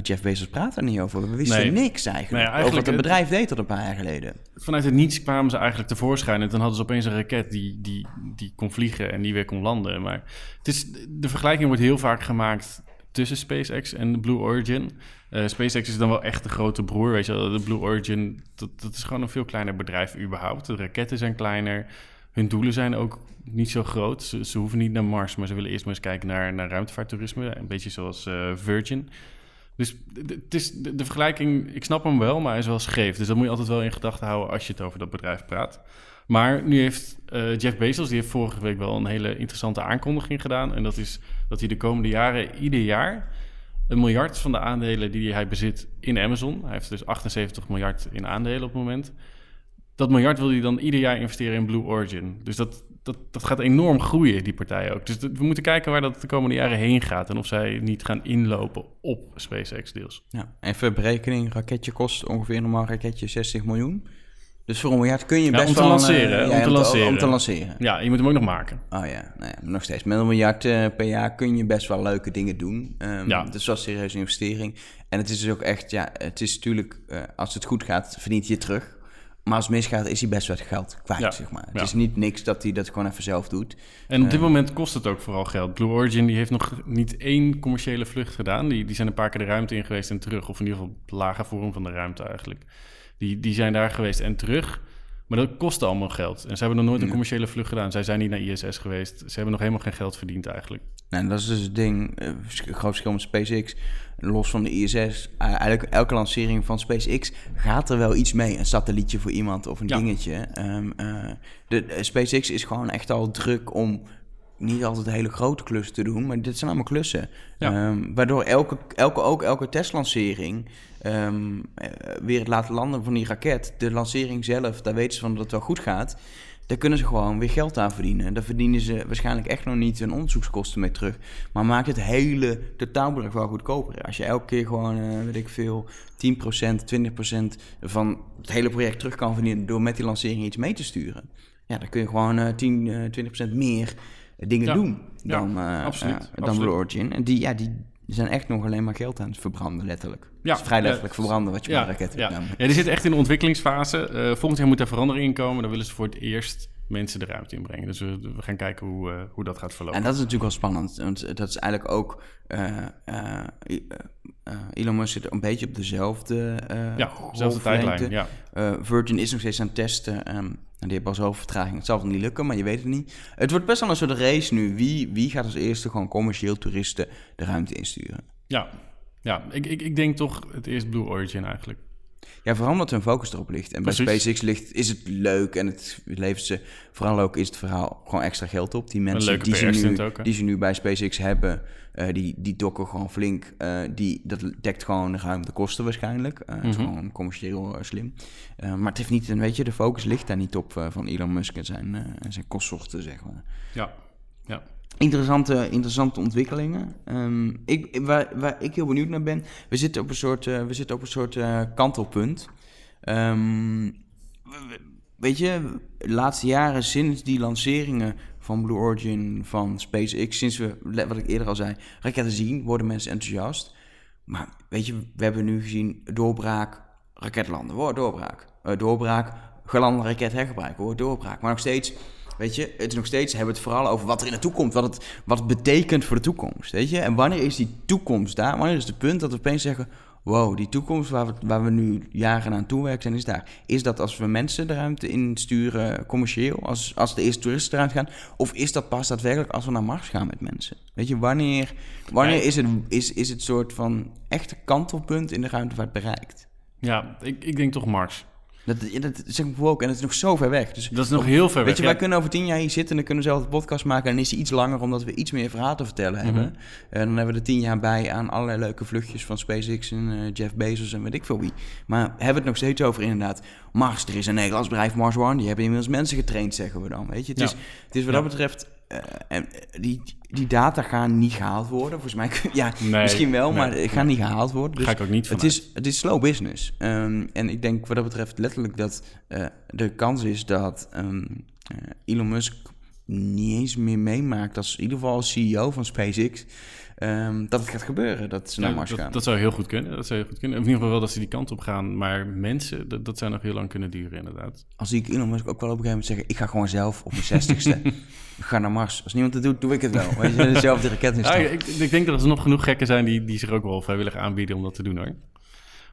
Jeff Bezos praat er niet over. We wisten Nee. niks eigenlijk, Nee, over eigenlijk wat het bedrijf deed tot een paar jaar geleden. Vanuit het niets kwamen ze eigenlijk tevoorschijn. En toen hadden ze opeens een raket die, die, die kon vliegen en die weer kon landen. Maar het is, de vergelijking wordt heel vaak gemaakt tussen SpaceX en Blue Origin. Eh, SpaceX is dan wel echt de grote broer, weet je wel. De Blue Origin, dat, dat is gewoon een veel kleiner bedrijf überhaupt. De raketten zijn kleiner. Hun doelen zijn ook niet zo groot. Ze, ze hoeven niet naar Mars, maar ze willen eerst maar eens kijken naar, naar ruimtevaarttoerisme. Een beetje zoals eh, Virgin. Dus het is, de, de vergelijking, ik snap hem wel, maar hij is wel scheef. Dus dat moet je altijd wel in gedachten houden als je het over dat bedrijf praat. Maar nu heeft eh, Jeff Bezos, die heeft vorige week wel een hele interessante aankondiging gedaan. En dat is dat hij de komende jaren ieder jaar een miljard van de aandelen die hij bezit in Amazon. Hij heeft dus 78 miljard in aandelen op het moment. Dat miljard wil hij dan ieder jaar investeren in Blue Origin. Dus dat, dat, dat gaat enorm groeien, die partij ook. Dus we moeten kijken waar dat de komende jaren heen gaat. En of zij niet gaan inlopen op SpaceX deels. Ja, even berekening. Raketje kost ongeveer normaal raketje 60 miljoen. Dus voor een miljard kun je Ja, best om te wel... lanceren, eh, om te lanceren. Om te lanceren. Ja, je moet hem ook nog maken. Oh ja, nou ja, nog steeds. Met een miljard eh, per jaar kun je best wel leuke dingen doen. Ehm Ja. Dus dat is een serieuze investering. En het is dus ook echt, ja, het is natuurlijk, eh, als het goed gaat, verdient het terug. Maar als het misgaat, is hij best wat geld kwijt, Ja. zeg maar. Het Ja. is niet niks dat hij dat gewoon even zelf doet. En op dit moment kost het ook vooral geld. Blue Origin die heeft nog niet één commerciële vlucht gedaan. Die, die zijn een paar keer de ruimte in geweest en terug. Of in ieder geval lage vorm van de ruimte eigenlijk. Die, die zijn daar geweest en terug. Maar dat kostte allemaal geld. En ze hebben nog nooit een commerciële vlucht gedaan. Zij zijn niet naar ISS geweest. Ze hebben nog helemaal geen geld verdiend eigenlijk. Nou, en dat is dus het ding, eh, groot verschil met SpaceX. Los van de ISS, eh, eigenlijk elke lancering van SpaceX gaat er wel iets mee. Een satellietje voor iemand of een Ja. dingetje. Ehm, eh, de SpaceX is gewoon echt al druk om niet altijd hele grote klussen te doen, maar dit zijn allemaal klussen. Ja. Ehm, waardoor elke, elke, ook elke testlancering ehm, eh, weer het laten landen van die raket, de lancering zelf, daar weten ze van dat het wel goed gaat. Daar kunnen ze gewoon weer geld aan verdienen. Daar verdienen ze waarschijnlijk echt nog niet hun onderzoekskosten mee terug. Maar maakt het hele totaalbedrag wel goedkoper. Als je elke keer gewoon, eh, weet ik veel, 10%, 20% van het hele project terug kan verdienen door met die lancering iets mee te sturen. Ja, dan kun je gewoon eh 10, eh, 20% meer dingen Ja. doen Ja, dan, eh, absoluut, eh, dan absoluut. Blue Origin. En die, ja, die zijn echt nog alleen maar geld aan het verbranden, letterlijk. Ja, vrij letterlijk verbranden wat je Ja, met raketten ja. ja, die zit echt in de ontwikkelingsfase. Eh, volgend jaar moet daar verandering in komen. Dan willen ze voor het eerst mensen de ruimte inbrengen. Dus we, we gaan kijken hoe, eh, hoe dat gaat verlopen. En dat is natuurlijk wel spannend. Want dat is eigenlijk ook. eh, eh, Elon Musk zit een beetje op dezelfde. ja, dezelfde tijdlijn. Ja. Virgin is nog steeds aan het testen. ehm, en die hebben al zoveel vertraging. Het zal wel niet lukken, maar je weet het niet. Het wordt best wel een soort race nu. Wie, wie gaat als eerste gewoon commercieel toeristen de ruimte insturen? Ja, ja. Ik, ik, ik denk toch het eerst Blue Origin eigenlijk. Ja, vooral omdat hun focus erop ligt. En bij. SpaceX ligt, is het leuk en het levert ze... Vooral ook is het verhaal gewoon extra geld op. Die mensen die ze, nu, ook, die ze nu bij SpaceX hebben, eh, die, die dokken gewoon flink. Eh, die, dat dekt gewoon ruim de kosten waarschijnlijk. Eh, Het is Mhm. gewoon commercieel slim. Maar het heeft niet, een weet je, de focus ligt daar niet op van Elon Musk en zijn, en zijn kostzochten, zeg maar. Ja, ja. Interessante, interessante ontwikkelingen. Ehm, ik, waar, waar ik heel benieuwd naar ben, we zitten op een soort, eh, we zitten op een soort eh, kantelpunt. Ehm, we- we- weet je, de laatste jaren sinds die lanceringen van Blue Origin, van SpaceX, sinds we, wat ik eerder al zei, raketten zien, worden mensen enthousiast. Maar weet je, we hebben nu gezien doorbraak, raket landen, doorbraak. Eh, doorbraak, gelande raket hergebruiken, doorbraak. Maar nog steeds, weet je, het is nog steeds, hebben we het vooral over wat er in de toekomst, wat het, wat het betekent voor de toekomst, weet je. En wanneer is die toekomst daar? Wanneer is het punt dat we opeens zeggen, wow, die toekomst waar we, waar we nu jaren aan toewerken zijn, is daar. Is dat als we mensen de ruimte insturen, commercieel, als, als de eerste toeristen eruit gaan? Of is dat pas daadwerkelijk als we naar Mars gaan met mensen? Weet je, wanneer, wanneer is, het, is, is het soort van echte kantelpunt in de ruimtevaart bereikt? ja ik, ik denk toch Mars. Dat, dat zeg ik ook, en dat is nog zo ver weg. Dus Dat is nog heel ver weg. Weet je, ja. wij kunnen over tien jaar hier zitten en dan kunnen we zelf de podcast maken. En dan is die iets langer, omdat we iets meer verhaal te vertellen hebben. Mhm. En dan hebben we er tien jaar bij aan allerlei leuke vluchtjes van SpaceX en eh, Jeff Bezos en weet ik veel wie. Maar hebben we het nog steeds over inderdaad Mars. Er is een Nederlands bedrijf, Mars One, die hebben inmiddels mensen getraind, zeggen we dan. Weet je, het, Ja. is, het is wat dat betreft... eh, en eh, die, die data gaan niet gehaald worden. Volgens mij, ja, Nee, misschien wel, nee, maar die gaan niet gehaald worden. Dus Ga ik ook niet van het is, het is slow business. Ehm, en ik denk wat dat betreft letterlijk dat eh, de kans is dat ehm, eh, Elon Musk niet eens meer meemaakt als in ieder geval CEO van SpaceX. Ehm, dat het gaat gebeuren, dat ze naar Mars dat, gaan. dat zou heel goed kunnen. Dat zou heel goed kunnen. Of in ieder geval wel dat ze die kant op gaan. Maar mensen, dat, dat zou nog heel lang kunnen duren inderdaad. Als ik Elon Musk ook wel op een gegeven moment zeggen, ik ga gewoon zelf op mijn zestigste. ga naar Mars. Als niemand het doet, doe ik het wel. Weet je, zelf de raket Ja, ik, ik denk dat er nog genoeg gekken zijn die, die zich ook wel vrijwillig aanbieden om dat te doen hoor.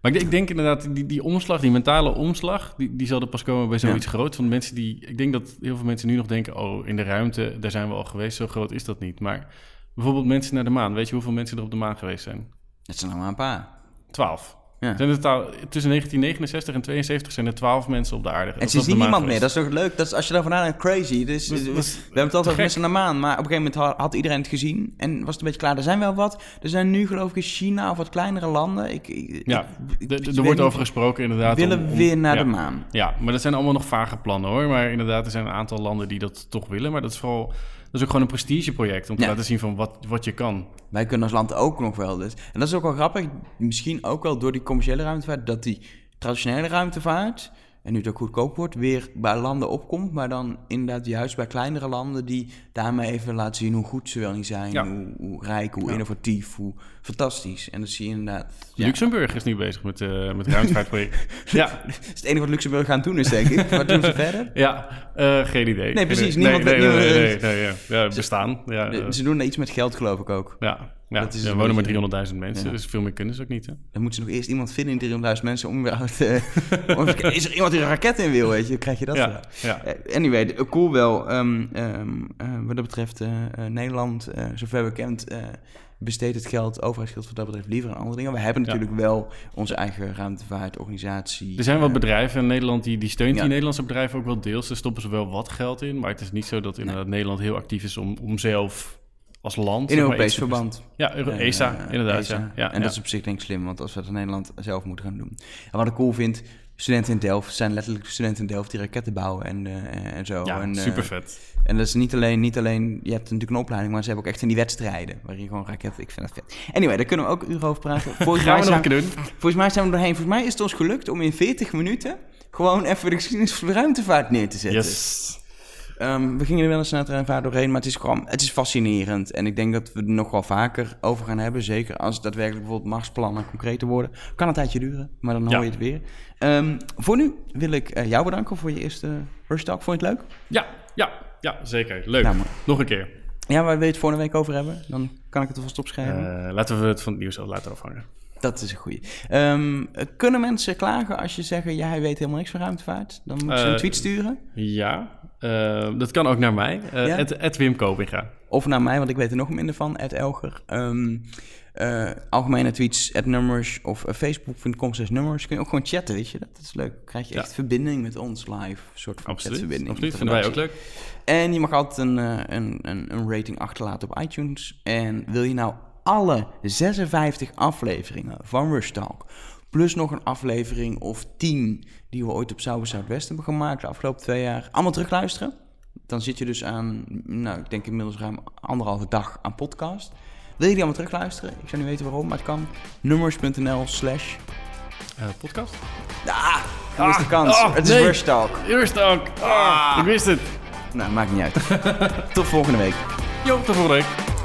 Maar ik, denk- ik denk inderdaad, die, die omslag, die mentale omslag, die, die zal er pas komen bij zoiets groot. Van mensen die, ik denk dat heel veel mensen nu nog denken, oh, in de ruimte, daar zijn we al geweest, zo groot is dat niet. Maar bijvoorbeeld mensen naar de maan, weet je hoeveel mensen er op de maan geweest zijn? Het zijn er maar een paar. Twaalf. Ja. Zijn er totaal, tussen 1969 en 72 zijn er 12 mensen op de aarde. En de maan niemand meer. Dat is toch leuk? Dat is, als je daarvan nadenkt, crazy. Dus, we, hebben het altijd over mensen naar de maan. Maar op een gegeven moment had, iedereen het gezien. En was het een beetje klaar. Er zijn wel wat. Er zijn nu geloof ik in China of wat kleinere landen. Ik, ik, Ja, ik- er wordt niet. over gesproken inderdaad. willen om- om- weer naar ja. de maan. Ja, maar dat zijn allemaal nog vage plannen hoor. Maar inderdaad, er zijn een aantal landen die dat toch willen. Maar dat is vooral, is ook gewoon een prestigeproject om te Ja. laten zien van wat, wat je kan. Wij kunnen als land ook nog wel. Dus. En dat is ook wel grappig. Misschien ook wel door die commerciële ruimtevaart. Dat die traditionele ruimtevaart. En nu het ook goedkoop wordt, weer bij landen opkomt. Maar dan inderdaad juist bij kleinere landen die daarmee even laten zien hoe goed ze wel niet zijn. Ja. Hoe, hoe rijk, hoe Ja. innovatief, hoe fantastisch. En dat zie je inderdaad. Ja, Luxemburg is nu bezig met, eh met ruimtevaartproject. ja, dat is het enige wat Luxemburg gaan doen is, denk ik. Wat doen ze verder? ja eh, geen idee. Nee, precies, niemand nee, nee, nee, nee, nee, ja. ja, bestaan. Ja, eh, Ze doen iets met geld, geloof ik ook. ja, ja. dat is er wonen maar beetje- 300.000 mensen, Ja. dus veel meer kunnen ze ook niet. Hè? Dan moeten ze nog eerst iemand vinden in 300.000 mensen om weer uit te... om even- is er iemand die een raket in wil, weet je? Dan krijg je dat Ja, wel. ja. Eh, Anyway, cool wel. Ehm, ehm, eh, wat dat betreft, eh, eh, Nederland, eh, zover bekend, eh besteedt het geld, overheidsgeld wat dat betreft, liever aan andere dingen. We hebben Ja. natuurlijk wel onze eigen ruimtevaartorganisatie. Er zijn wat Eh, bedrijven in Nederland die, die steunt Ja. die Nederlandse bedrijven ook wel deels. Daar stoppen ze wel wat geld in. Maar het is niet zo dat inderdaad Nederland heel actief is om, om zelf als land... in Europees verband. Ja, Euro- ESA, inderdaad. ESA. Ja. Ja, en dat is op zich denk ik slim, want als we dat in Nederland zelf moeten gaan doen. En wat ik cool vind, studenten in Delft zijn letterlijk studenten in Delft die raketten bouwen en, eh, en zo. ja, en, eh, super vet. En dat is niet alleen, niet alleen, je hebt natuurlijk een opleiding, maar ze hebben ook echt in die wedstrijden, waar je gewoon raketten, ik vind dat vet. Anyway, daar kunnen we ook uur over praten. Volgens Gaan mij, we nog zijn, doen. volgens mij zijn we er doorheen. Volgens mij is het ons gelukt om in 40 minuten gewoon even de geschiedenis van de ruimtevaart neer te zetten. Yes. Ehm, we gingen er wel eens naar het vaart doorheen, maar het is gewoon, het is fascinerend. En ik denk dat we er nog wel vaker over gaan hebben. Zeker als daadwerkelijk bijvoorbeeld Marsplannen concreter worden. Kan een tijdje duren, maar dan hoor je het weer. Ehm, voor nu wil ik eh, jou bedanken voor je eerste Rush Talk. Vond je het leuk? Ja, ja, ja, zeker. Leuk. Nou, nog een keer. Ja, waar wil je het volgende week over hebben? Dan kan ik het alvast opschrijven. Eh, laten we het van het nieuws al laten afhangen. Dat is een goeie. Ehm, eh, kunnen mensen klagen als je zegt, ja, hij weet helemaal niks van ruimtevaart? Dan moet je een Eh, tweet sturen. Ja, eh, dat kan ook naar mij. Eh Ja? Wim Kopinga. Of naar mij, want ik weet er nog minder van, Elger. Ehm, eh, algemene tweets, at nummers of uh, facebook.com slash. Kun je ook gewoon chatten, weet je. Dat is leuk. krijg je Ja. echt verbinding met ons live. Een soort van Absoluut. chatverbinding. Absoluut. Vinden wij ook leuk. En je mag altijd een, een, een, een rating achterlaten op iTunes. En wil je nou alle 56 afleveringen van Rush Talk... plus nog een aflevering of 10 die we ooit op South Zuidwest hebben gemaakt... de afgelopen twee jaar, allemaal terugluisteren... dan zit je dus aan, nou, ik denk inmiddels ruim anderhalve dag aan podcast... Wil je die allemaal terugluisteren? Ik zou niet weten waarom, maar het kan. Nummers.nl slash... Eh, podcast? Ah, dat is de kans. ah, het is nee. Rush Talk. Eerst ook. Ah, ik wist het. Nou, maakt niet uit. Tot volgende week. Jo, tot volgende week.